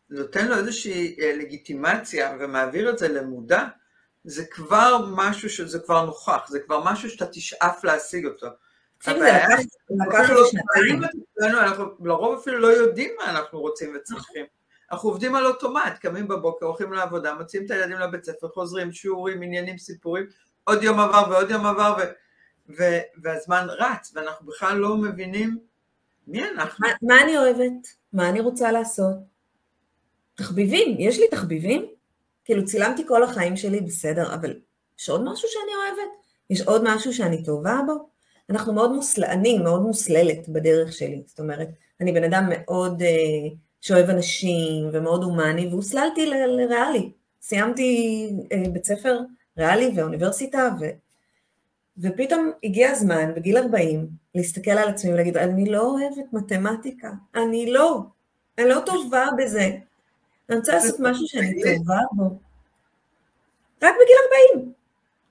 נותן לו איזושהי אה, לגיטימציה ומעביר את זה למודע, זה כבר משהו שזה כבר נוכח, זה כבר משהו שאתה תשאף להשיג אותו. שנתיים. אנחנו לרוב אפילו לא יודעים מה אנחנו רוצים וצריכים. אנחנו עובדים על אוטומט, קמים בבוקר, הולכים לעבודה, מוציאים את הילדים לבית ספר, חוזרים, שיעורים, עניינים, סיפורים, עוד יום עבר ועוד יום עבר, ו- ו- והזמן רץ, ואנחנו בכלל לא מבינים מי אנחנו? מה, מה אני אוהבת? מה אני רוצה לעשות? תחביבים, יש לי תחביבים? כאילו צילמתי כל החיים שלי, בסדר, אבל יש עוד משהו שאני אוהבת? יש עוד משהו שאני טובה בו? אנחנו מאוד מוסל... אני מאוד מוסללת בדרך שלי, זאת אומרת, אני בן אדם מאוד אה, שאוהב אנשים ומאוד הומני, והוסללתי לריאלי. סיימתי אה, בית ספר ריאלי ואוניברסיטה, ו... ופתאום הגיע הזמן, בגיל 40, להסתכל על עצמי ולהגיד, אני לא אוהבת מתמטיקה, אני לא, אני לא טובה בזה. אני רוצה לעשות משהו שאני טובה בו. רק בגיל 40.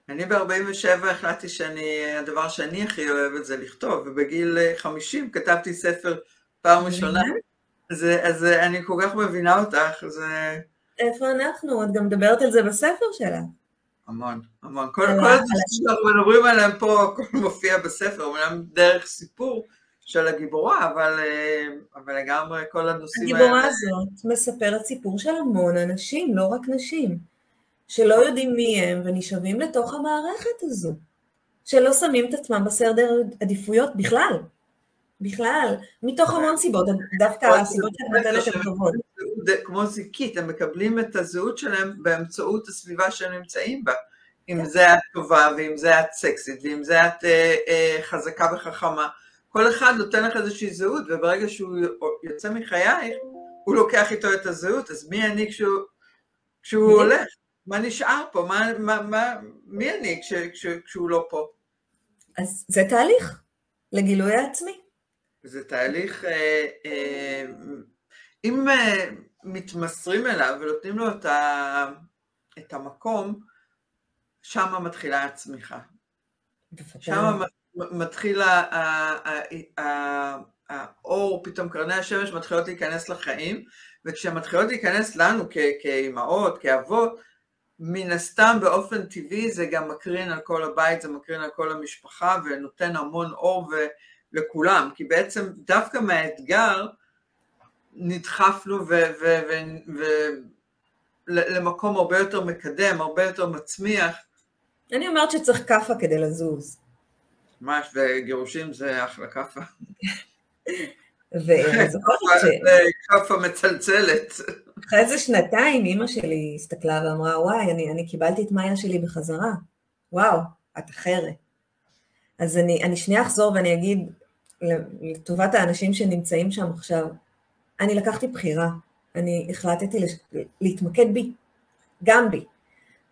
אני ב-47 החלטתי שאני, הדבר שאני הכי אוהבת זה לכתוב, ובגיל 50 כתבתי ספר פעם ראשונה. אז, אז אני כל כך מבינה אותך, זה... איפה אנחנו? את גם מדברת על זה בספר שלך. המון, המון. כל, כל הדברים שאנחנו מדברים עליהם פה, הכל מופיע בספר, אומנם דרך סיפור של הגיבורה, אבל, אבל לגמרי כל הנושאים האלה... הגיבורה הזאת מספרת סיפור של המון אנשים, לא רק נשים, שלא יודעים מי הם ונשאבים לתוך המערכת הזו, שלא שמים את עצמם בסדר עדיפויות בכלל. בכלל, מתוך המון סיבות, דווקא הסיבות שאת נותנת הן טובות. כמו זיקית, הם מקבלים את הזהות שלהם באמצעות הסביבה שהם נמצאים בה. אם זה את טובה, ואם זה את סקסית, ואם זה את אה, אה, חזקה וחכמה. כל אחד נותן לך איזושהי זהות, וברגע שהוא יוצא מחייך, הוא לוקח איתו את הזהות, אז מי אני כשהוא, כשהוא הולך? מה נשאר פה? מה, מה, מה, מי אני כש, כש, כשהוא לא פה? אז זה תהליך לגילוי העצמי. זה תהליך, אה, אה, אם אה, מתמסרים אליו ונותנים לו את, ה, את המקום, שם מתחילה הצמיחה. שם מתחיל האור, פתאום קרני השמש מתחילות להיכנס לחיים, וכשהן מתחילות להיכנס לנו כאימהות, כאבות, מן הסתם באופן טבעי זה גם מקרין על כל הבית, זה מקרין על כל המשפחה ונותן המון אור ו... לכולם, כי בעצם דווקא מהאתגר נדחפנו למקום הרבה יותר מקדם, הרבה יותר מצמיח. אני אומרת שצריך כאפה כדי לזוז. ממש, וגירושים זה אחלה כאפה. [LAUGHS] כאפה מצלצלת. אחרי איזה שנתיים אימא שלי הסתכלה ואמרה, וואי, אני, אני קיבלתי את מאיה שלי בחזרה. וואו, את אחרת. אז אני, אני שנייה אחזור ואני אגיד, לטובת האנשים שנמצאים שם עכשיו, אני לקחתי בחירה, אני החלטתי לש... להתמקד בי, גם בי,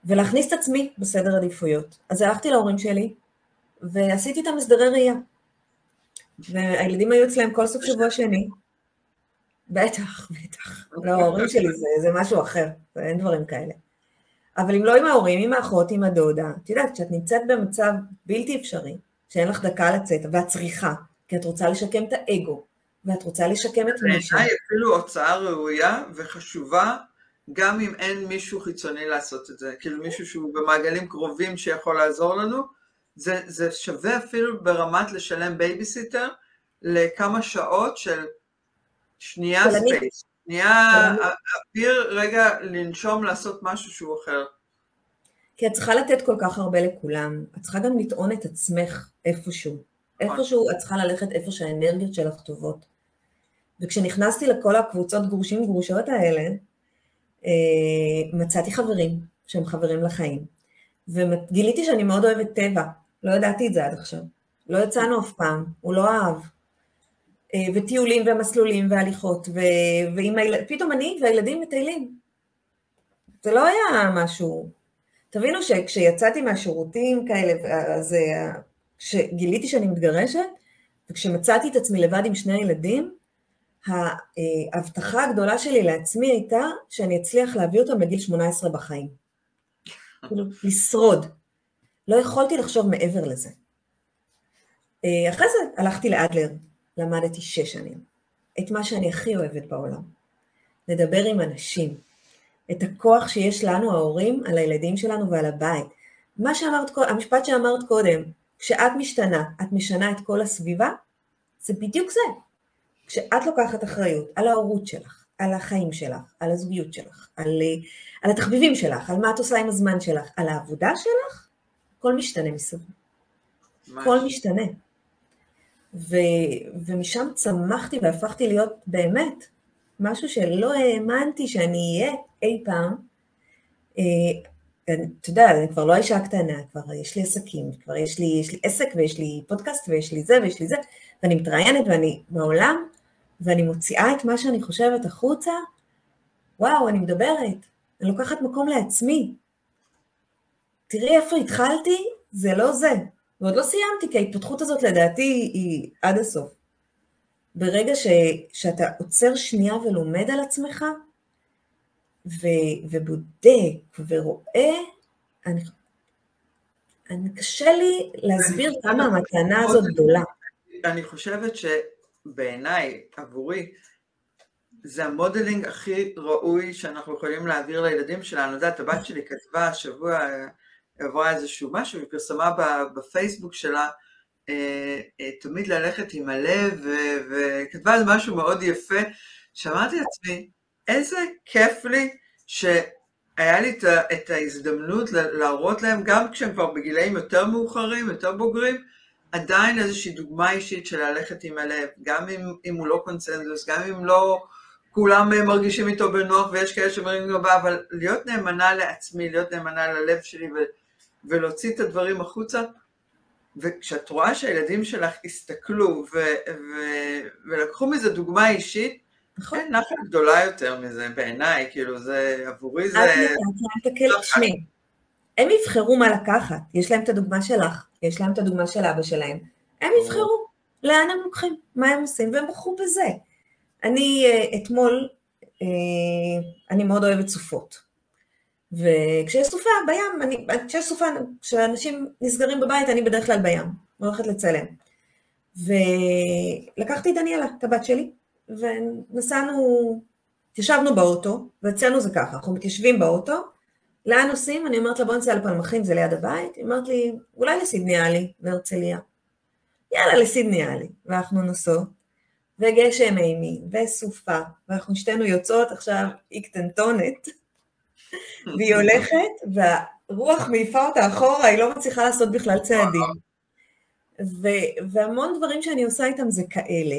ולהכניס את עצמי בסדר עדיפויות. אז הלכתי להורים שלי, ועשיתי איתם הסדרי ראייה. והילדים היו אצלם כל סוף שבוע שני. בטח, בטח. לא, ההורים שלי זה, זה משהו אחר, אין דברים כאלה. אבל אם לא עם ההורים, עם האחות, עם הדודה, את יודעת, כשאת נמצאת במצב בלתי אפשרי, שאין לך דקה לצאת, ואת צריכה, כי את רוצה לשקם את האגו, ואת רוצה לשקם את מישהו. בעיניי אפילו הוצאה ראויה וחשובה, גם אם אין מישהו חיצוני לעשות את זה, כאילו מישהו שהוא במעגלים קרובים שיכול לעזור לנו, זה, זה שווה אפילו ברמת לשלם בייביסיטר לכמה שעות של שנייה space, שנייה אוויר רגע לנשום לעשות משהו שהוא אחר. כי את צריכה לתת כל כך הרבה לכולם, את צריכה גם לטעון את עצמך איפשהו. איפשהו את צריכה ללכת איפה שהאנרגיות שלך טובות. וכשנכנסתי לכל הקבוצות גרושים גרושות האלה, אה, מצאתי חברים שהם חברים לחיים. וגיליתי שאני מאוד אוהבת טבע, לא ידעתי את זה עד עכשיו. לא יצאנו אף פעם, הוא לא אהב. אה, וטיולים ומסלולים והליכות, ו... ועם הילד... פתאום אני והילדים מטיילים. זה לא היה משהו... תבינו שכשיצאתי מהשירותים כאלה, אז אה, כשגיליתי שאני מתגרשת, וכשמצאתי את עצמי לבד עם שני ילדים, ההבטחה הגדולה שלי לעצמי הייתה שאני אצליח להביא אותם בגיל 18 בחיים. כאילו, לשרוד. לא יכולתי לחשוב מעבר לזה. אה, אחרי זה הלכתי לאדלר, למדתי שש שנים. את מה שאני הכי אוהבת בעולם. לדבר עם אנשים. את הכוח שיש לנו, ההורים, על הילדים שלנו ועל הבית. מה שאמרת, המשפט שאמרת קודם, כשאת משתנה, את משנה את כל הסביבה, זה בדיוק זה. כשאת לוקחת אחריות על ההורות שלך, על החיים שלך, על הזוגיות שלך, על, על התחביבים שלך, על מה את עושה עם הזמן שלך, על העבודה שלך, הכל משתנה מסביב. הכל משתנה. ו, ומשם צמחתי והפכתי להיות באמת משהו שלא האמנתי שאני אהיה אי פעם. אה, אתה יודע, אני כבר לא האישה הקטנה, כבר יש לי עסקים, כבר יש לי, יש לי עסק ויש לי פודקאסט ויש לי זה ויש לי זה, ואני מתראיינת ואני בעולם, ואני מוציאה את מה שאני חושבת החוצה, וואו, אני מדברת, אני לוקחת מקום לעצמי. תראי איפה התחלתי, זה לא זה. ועוד לא סיימתי, כי ההתפתחות הזאת לדעתי היא עד הסוף. ברגע ש, שאתה עוצר שנייה ולומד על עצמך, ו, ובודק ורואה, אני, אני קשה לי להסביר כמה המתנה הזאת גדולה. אני חושבת שבעיניי, עבורי, זה המודלינג הכי ראוי שאנחנו יכולים להעביר לילדים שלנו. את יודעת, הבת שלי כתבה השבוע, עברה איזשהו משהו, היא פרסמה בפייסבוק שלה, אה, אה, תמיד ללכת עם הלב, וכתבה על משהו מאוד יפה, שאמרתי לעצמי, איזה כיף לי שהיה לי את ההזדמנות להראות להם, גם כשהם כבר בגילאים יותר מאוחרים, יותר בוגרים, עדיין איזושהי דוגמה אישית של ללכת עם הלב, גם אם, אם הוא לא קונצנזוס, גם אם לא כולם מרגישים איתו בנוח ויש כאלה שאומרים גבה, אבל להיות נאמנה לעצמי, להיות נאמנה ללב שלי ו, ולהוציא את הדברים החוצה, וכשאת רואה שהילדים שלך הסתכלו ו, ו, ולקחו מזה דוגמה אישית, נכון. אין נחת גדולה יותר מזה בעיניי, כאילו זה, עבורי זה... לא הם יבחרו מה לקחת, יש להם את הדוגמה שלך, יש להם את הדוגמה של אבא שלהם, הם יבחרו לאן הם לוקחים, מה הם עושים, והם בחרו בזה. אני אה, אתמול, אה, אני מאוד אוהבת סופות. וכשיש סופה בים, אני, כשיש סופה, כשאנשים נסגרים בבית, אני בדרך כלל בים, הולכת לצלם. ולקחתי את דניאלה, את הבת שלי, ונסענו, התיישבנו באוטו, ואצלנו זה ככה, אנחנו מתיישבים באוטו, לאן נוסעים? אני אומרת לה בוא נצא לפלמחים, זה ליד הבית, היא אומרת לי, אולי לסידני עלי, בהרצליה. יאללה, לסידני עלי. ואנחנו נוסעות, וגשם אימי, וסופה, ואנחנו שתינו יוצאות עכשיו, היא קטנטונת, [LAUGHS] והיא הולכת, והרוח מעיפה אותה אחורה, היא לא מצליחה לעשות בכלל צעדים. ו- והמון דברים שאני עושה איתם זה כאלה.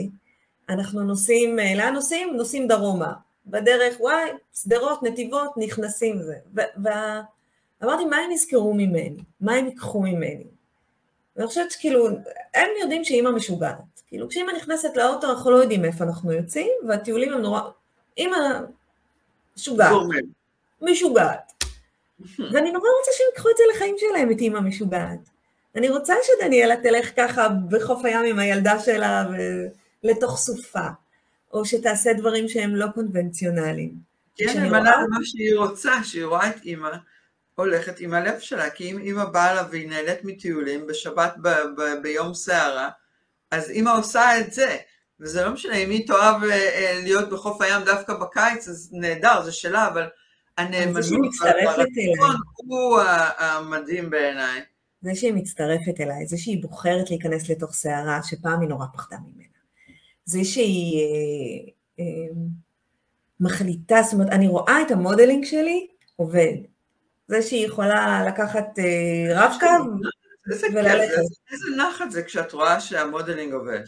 אנחנו נוסעים, אה, לאן נוסעים? נוסעים דרומה. בדרך, וואי, שדרות, נתיבות, נכנסים זה. ואמרתי, מה הם יזכרו ממני? מה הם ייקחו ממני? ואני חושבת שכאילו, הם יודעים שאימא משוגעת. כאילו, כשאימא נכנסת לאוטו, אנחנו לא יודעים איפה אנחנו יוצאים, והטיולים הם נורא... אימא משוגעת. משוגעת. ואני נורא רוצה שהם ייקחו את זה לחיים שלהם, את אימא משוגעת. אני רוצה שדניאלה תלך ככה בחוף הים עם הילדה שלה לתוך סופה, או שתעשה דברים שהם לא קונבנציונליים. כן, אני מנה מה שהיא רוצה, שהיא רואה את אימא הולכת עם הלב שלה, כי אם אימא באה לה והיא נהנית מטיולים בשבת ב- ב- ביום סערה, אז אימא עושה את זה. וזה לא משנה, אם היא תאהב אה, אה, להיות בחוף הים דווקא בקיץ, אז נהדר, זה שלה, אבל הנאמנות והרצון הוא המדהים בעיניי. זה שהיא מצטרפת אליי, זה שהיא בוחרת להיכנס לתוך סערה שפעם היא נורא פחדה ממנה. זה שהיא אה, אה, מחליטה, זאת אומרת, אני רואה את ה modeling שלי עובד. זה שהיא יכולה לקחת אה, רב-קו וללכת. איזה נחת זה כשאת רואה שה modeling עובד.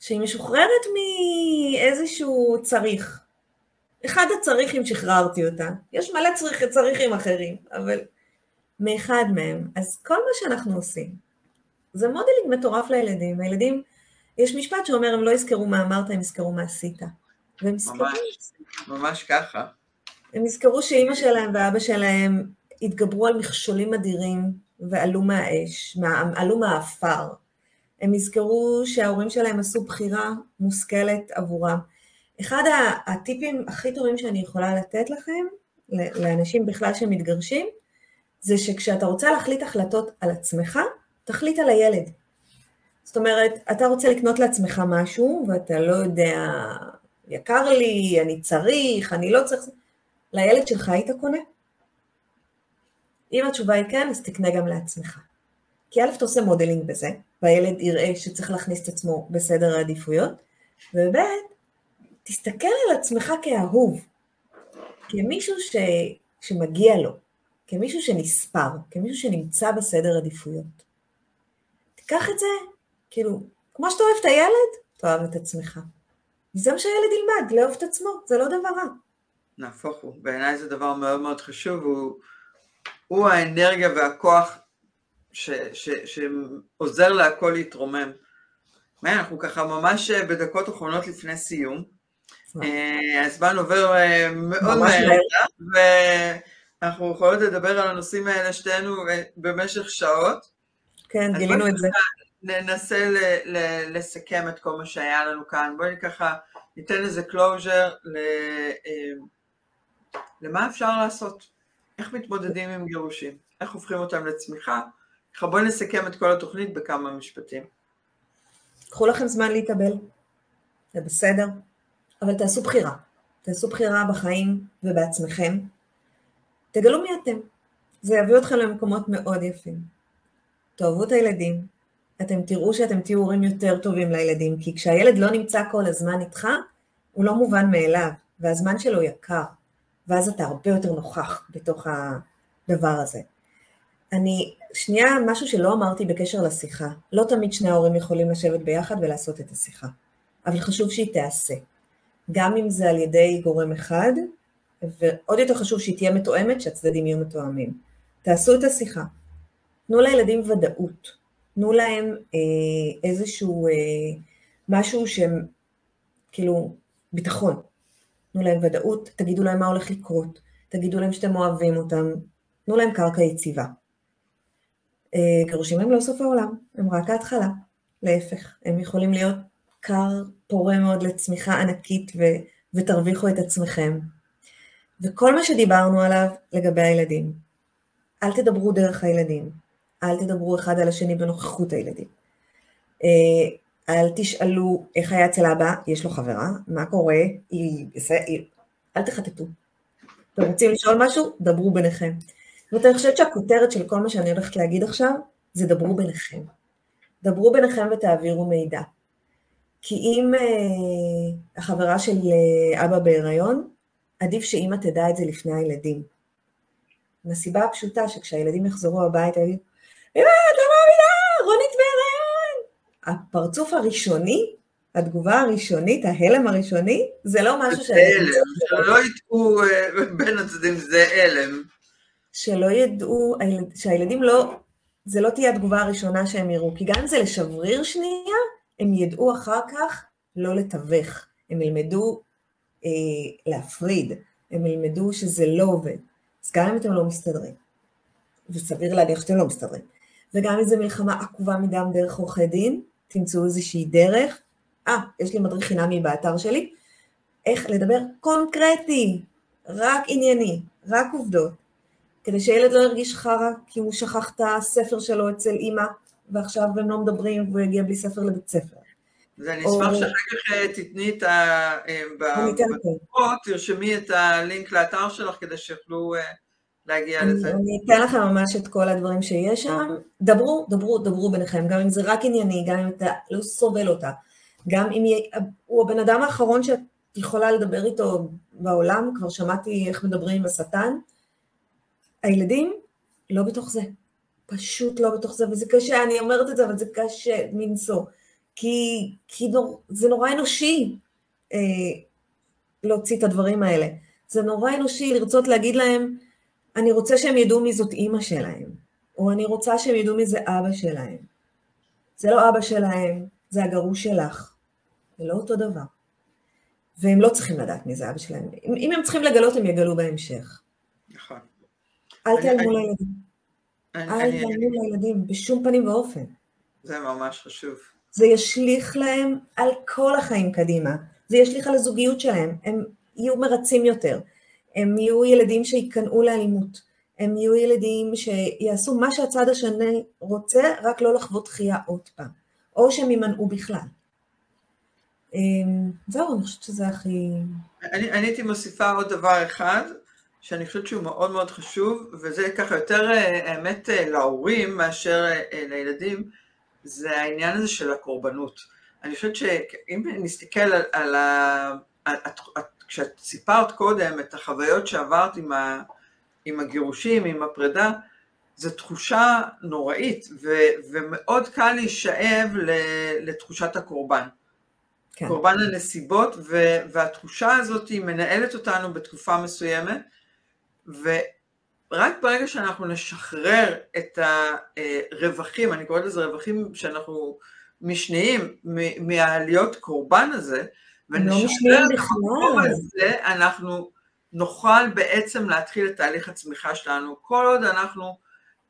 שהיא משוחררת מאיזשהו צריך. אחד הצריכים שחררתי אותה. יש מלא צריך, צריכים אחרים, אבל מאחד מהם. אז כל מה שאנחנו עושים, זה modeling מטורף לילדים. הילדים, יש משפט שאומר, הם לא יזכרו מה אמרת, הם יזכרו מה עשית. והם יזכרו... ממש, ממש ככה. הם יזכרו שאימא שלהם ואבא שלהם התגברו על מכשולים אדירים ועלו מהאש, מה, עלו מהעפר. הם יזכרו שההורים שלהם עשו בחירה מושכלת עבורם. אחד הטיפים הכי טובים שאני יכולה לתת לכם, לאנשים בכלל שמתגרשים, זה שכשאתה רוצה להחליט החלטות על עצמך, תחליט על הילד. זאת אומרת, אתה רוצה לקנות לעצמך משהו, ואתה לא יודע, יקר לי, אני צריך, אני לא צריך, לילד שלך היית קונה? אם התשובה היא כן, אז תקנה גם לעצמך. כי א', אתה עושה modeling בזה, והילד יראה שצריך להכניס את עצמו בסדר העדיפויות, וב', תסתכל על עצמך כאהוב, כמישהו ש... שמגיע לו, כמישהו שנספר, כמישהו שנמצא בסדר עדיפויות. תיקח את זה, כאילו, כמו שאתה אוהב את הילד, תאהב את עצמך. זה מה שהילד ילמד, לאהוב את עצמו, זה לא דבר רע. נהפוך הוא, בעיניי זה דבר מאוד מאוד חשוב, הוא, הוא האנרגיה והכוח ש, ש, שעוזר להכל להתרומם. מה, אנחנו ככה ממש בדקות אחרונות לפני סיום. אה, הזמן עובר אה, מאוד מהר, ואנחנו יכולות לדבר על הנושאים האלה שתינו אה, במשך שעות. כן, גילינו את זה. ננסה ל- ל- לסכם את כל מה שהיה לנו כאן. בואי ככה ניתן איזה ל- למה אפשר לעשות, איך מתמודדים עם גירושים, איך הופכים אותם לצמיחה. ככה בואי נסכם את כל התוכנית בכמה משפטים. קחו לכם זמן להתאבל, זה בסדר, אבל תעשו בחירה. תעשו בחירה בחיים ובעצמכם. תגלו מי אתם. זה יביא אתכם למקומות מאוד יפים. תאהבו את הילדים, אתם תראו שאתם תהיו הורים יותר טובים לילדים, כי כשהילד לא נמצא כל הזמן איתך, הוא לא מובן מאליו, והזמן שלו יקר, ואז אתה הרבה יותר נוכח בתוך הדבר הזה. אני, שנייה, משהו שלא אמרתי בקשר לשיחה, לא תמיד שני ההורים יכולים לשבת ביחד ולעשות את השיחה, אבל חשוב שהיא תיעשה. גם אם זה על ידי גורם אחד, ועוד יותר חשוב שהיא תהיה מתואמת, שהצדדים יהיו מתואמים. תעשו את השיחה. תנו לילדים ודאות. תנו להם אה, איזשהו אה, משהו שהם, כאילו, ביטחון. תנו להם ודאות, תגידו להם מה הולך לקרות, תגידו להם שאתם אוהבים אותם, תנו להם קרקע יציבה. אה, גירושים הם לא סוף העולם, הם רק ההתחלה. להפך, הם יכולים להיות כר פורה מאוד לצמיחה ענקית ו, ותרוויחו את עצמכם. וכל מה שדיברנו עליו לגבי הילדים, אל תדברו דרך הילדים, אל תדברו אחד על השני בנוכחות הילדים. אה, אל תשאלו איך היה אצל אבא, יש לו חברה, מה קורה, היא, אל תחטטו. אתם רוצים לשאול משהו? דברו ביניכם. זאת אני חושבת שהכותרת של כל מה שאני הולכת להגיד עכשיו, זה דברו ביניכם. דברו ביניכם ותעבירו מידע. כי אם אה, החברה של אה, אבא בהיריון, עדיף שאימא תדע את זה לפני הילדים. מהסיבה הפשוטה שכשהילדים יחזרו הביתה, יגידו, אמא, אתה מאמינה, רונית בהיריון. הפרצוף הראשוני, התגובה הראשונית, ההלם הראשוני, זה לא משהו ש... זה הלם, שלא ידעו אה, בין הצדדים, זה הלם. שלא ידעו, שהילדים לא, זה לא תהיה התגובה הראשונה שהם יראו, כי גם אם זה לשבריר שנייה, הם ידעו אחר כך לא לתווך, הם ילמדו אה, להפריד, הם ילמדו שזה לא עובד. אז גם אם אתם לא מסתדרים, וסביר להניח שאתם לא מסתדרים, וגם אם זו מלחמה עקובה מדם דרך עורכי דין, תמצאו איזושהי דרך. אה, יש לי מדריך חינמי באתר שלי, איך לדבר קונקרטי, רק ענייני, רק עובדות, כדי שילד לא ירגיש חרא כי הוא שכח את הספר שלו אצל אימא, ועכשיו הם לא מדברים והוא יגיע בלי ספר לבית ספר. ואני אשמח או... שאחר כך אה, תתני את ה... אה, בתגובות, תרשמי את הלינק לאתר שלך כדי שיוכלו אה, להגיע אני, לזה. אני אתן לכם ממש את כל הדברים שיש שם. דברו, דברו, דברו ביניכם, גם אם זה רק ענייני, גם אם אתה לא סובל אותה, גם אם הוא הבן אדם האחרון שאת יכולה לדבר איתו בעולם, כבר שמעתי איך מדברים עם השטן. הילדים לא בתוך זה, פשוט לא בתוך זה, וזה קשה, אני אומרת את זה, אבל זה קשה מנשוא, כי, כי נור, זה נורא אנושי אה, להוציא את הדברים האלה. זה נורא אנושי לרצות להגיד להם, אני רוצה שהם ידעו מי זאת אימא שלהם, או אני רוצה שהם ידעו מי זה אבא שלהם. זה לא אבא שלהם, זה הגרוש שלך. זה לא אותו דבר. והם לא צריכים לדעת מי זה אבא שלהם. אם, אם הם צריכים לגלות, הם יגלו בהמשך. נכון. אל תעלמו לילדים. אל תעלמו לילדים, בשום פנים ואופן. זה ממש חשוב. זה ישליך להם על כל החיים קדימה. זה ישליך על הזוגיות שלהם. הם יהיו מרצים יותר. הם יהיו ילדים שייכנעו לאלימות, הם יהיו ילדים שיעשו מה שהצד השני רוצה, רק לא לחוות דחייה עוד פעם, או שהם יימנעו בכלל. אמ, זהו, אני חושבת שזה הכי... אני, אני הייתי מוסיפה עוד דבר אחד, שאני חושבת שהוא מאוד מאוד חשוב, וזה ככה יותר אה, האמת אה, להורים מאשר אה, לילדים, זה העניין הזה של הקורבנות. אני חושבת שאם נסתכל על, על ה... כשאת סיפרת קודם את החוויות שעברת עם, ה, עם הגירושים, עם הפרידה, זו תחושה נוראית, ו, ומאוד קל להישאב לתחושת הקורבן. כן. קורבן הנסיבות, ו, והתחושה הזאת היא מנהלת אותנו בתקופה מסוימת, ורק ברגע שאנחנו נשחרר את הרווחים, אני קוראת לזה רווחים שאנחנו משניים מהעליות קורבן הזה, לא ונשחרר את המקום הזה, אנחנו נוכל בעצם להתחיל את תהליך הצמיחה שלנו. כל עוד אנחנו,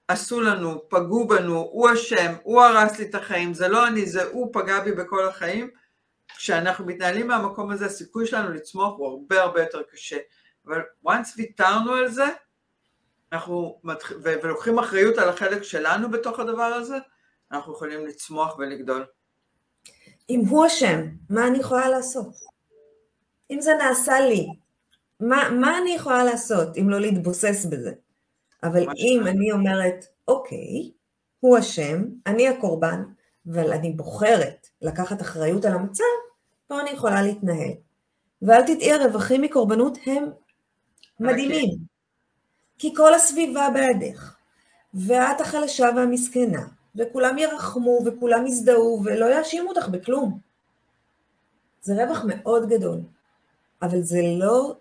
עשו לנו, פגעו בנו, הוא אשם, הוא הרס לי את החיים, זה לא אני, זה הוא פגע בי בכל החיים, כשאנחנו מתנהלים מהמקום הזה, הסיכוי שלנו לצמוח הוא הרבה הרבה יותר קשה. אבל once ויתרנו על זה, אנחנו מתח... ולוקחים אחריות על החלק שלנו בתוך הדבר הזה, אנחנו יכולים לצמוח ולגדול. אם הוא אשם, מה אני יכולה לעשות? אם זה נעשה לי, מה, מה אני יכולה לעשות אם לא להתבוסס בזה? אבל אם שאני... אני אומרת, אוקיי, הוא אשם, אני הקורבן, אבל אני בוחרת לקחת אחריות על המצב, פה אני יכולה להתנהל. ואל תטעי, הרווחים מקורבנות הם מדהימים. כי כל הסביבה בידך, ואת החלשה והמסכנה, וכולם ירחמו וכולם יזדהו ולא יאשימו אותך בכלום. זה רווח מאוד גדול, אבל זה לא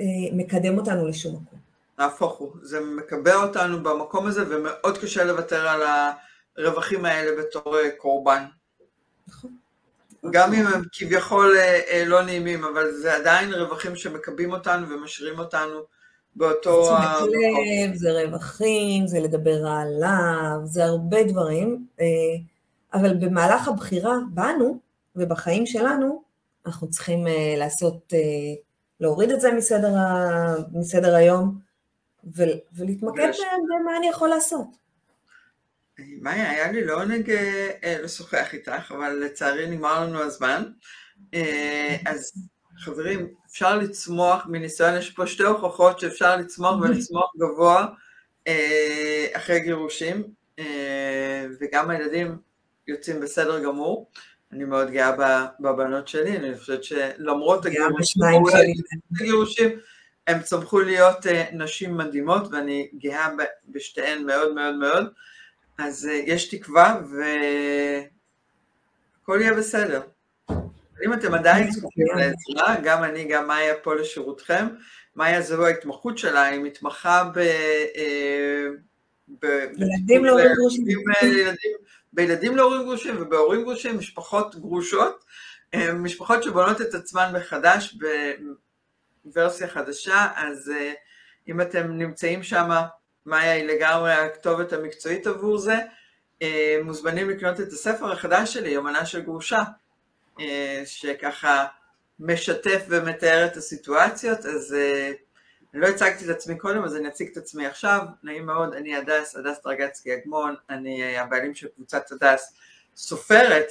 אה, מקדם אותנו לשום מקום. נהפוך הוא, זה מקבע אותנו במקום הזה ומאוד קשה לוותר על הרווחים האלה בתור אה, קורבן. נכון. גם אם הם כביכול אה, אה, לא נעימים, אבל זה עדיין רווחים שמקבים אותנו ומשאירים אותנו באותו... זה תשומת לב, זה רווחים, זה לדבר עליו, זה הרבה דברים, אה, אבל במהלך הבחירה בנו ובחיים שלנו, אנחנו צריכים לעשות, להוריד את זה מסדר, מסדר היום ולהתמקד במה אני יכול לעשות. מאיה, היה לי לעונג לשוחח איתך, אבל לצערי נגמר לנו הזמן. אז חברים, אפשר לצמוח, מניסיון יש פה שתי הוכחות שאפשר לצמוח ולצמוח גבוה אחרי גירושים, וגם הילדים יוצאים בסדר גמור. אני מאוד גאה בבנות שלי, אני חושבת שלמרות הגירושים, הם צמחו להיות נשים מדהימות, ואני גאה בשתיהן מאוד מאוד מאוד. אז יש תקווה והכל יהיה בסדר. אם אתם עדיין זקוקים לעזרה, גם אני, גם מאיה פה לשירותכם. מאיה זו ההתמחות שלה, היא מתמחה ב... ילדים להורים גרושים. בילדים להורים גרושים ובהורים גרושים, משפחות גרושות, משפחות שבונות את עצמן מחדש בוורסיה חדשה, אז אם אתם נמצאים שם, מאיה היא לגמרי הכתובת המקצועית עבור זה, מוזמנים לקנות את הספר החדש שלי, יומנה של גרושה, שככה משתף ומתאר את הסיטואציות, אז אני לא הצגתי את עצמי קודם, אז אני אציג את עצמי עכשיו. נעים מאוד, אני הדס, הדס דרגצקי אגמון, אני הבעלים של קבוצת הדס, סופרת,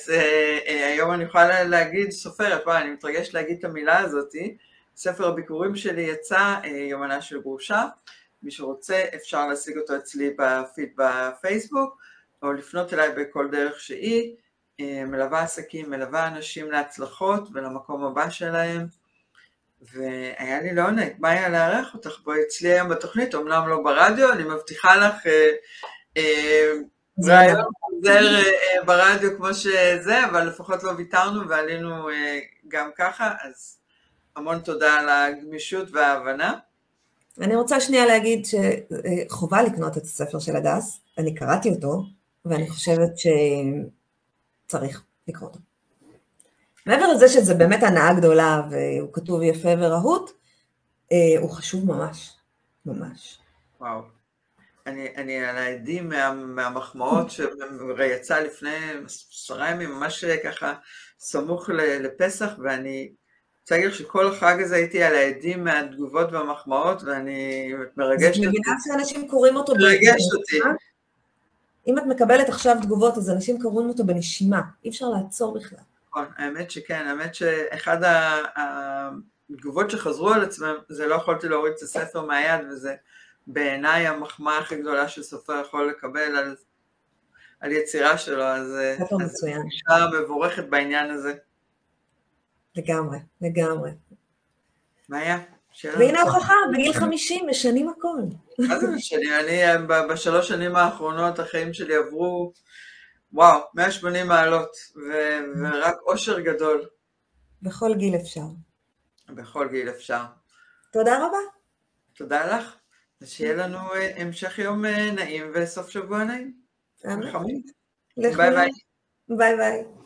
היום אני יכולה להגיד סופרת, וואי, אני מתרגשת להגיד את המילה הזאתי. ספר הביקורים שלי יצא, יומנה של גרושה. מי שרוצה אפשר להשיג אותו אצלי בפיד בפייסבוק, או לפנות אליי בכל דרך שהיא. מלווה עסקים, מלווה אנשים להצלחות ולמקום הבא שלהם. והיה לי לעונג, מה היה לארח אותך בואי אצלי היום בתוכנית, אמנם לא ברדיו, אני מבטיחה לך אה, אה, רעיון חוזר אה, ברדיו כמו שזה, אבל לפחות לא ויתרנו ועלינו גם ככה, אז המון תודה על הגמישות וההבנה. אני רוצה שנייה להגיד שחובה לקנות את הספר של הדס, אני קראתי אותו, ואני חושבת שצריך לקרוא אותו. מעבר לזה שזה באמת הנאה גדולה והוא כתוב יפה ורהוט, אה, הוא חשוב ממש, ממש. וואו. אני, אני על העדים מה, מהמחמאות שיצא לפני עשרה ימים, ממש ככה סמוך לפסח, ואני רוצה להגיד שכל החג הזה הייתי על העדים מהתגובות והמחמאות, ואני מרגשת אותי. את מבינה שאנשים קוראים אותו מרגשת אותי. אם את מקבלת עכשיו תגובות, אז אנשים קוראים אותו בנשימה, אי אפשר לעצור בכלל. נכון, האמת שכן, האמת שאחד התגובות שחזרו על עצמם, זה לא יכולתי להוריד את הספר מהיד, וזה בעיניי המחמאה הכי גדולה שסופר יכול לקבל על, על יצירה שלו, אז, אז אישה מבורכת בעניין הזה. לגמרי, לגמרי. מאיה, והנה ההוכחה, בגיל 50 משנים הכל. מה זה משנה? אני בשלוש שנים האחרונות החיים שלי עברו, וואו, 180 מעלות, ורק אושר גדול. בכל גיל אפשר. בכל גיל אפשר. תודה רבה. תודה לך. אז שיהיה לנו המשך יום נעים וסוף שבוע נעים. אמן. ביי ביי. ביי ביי.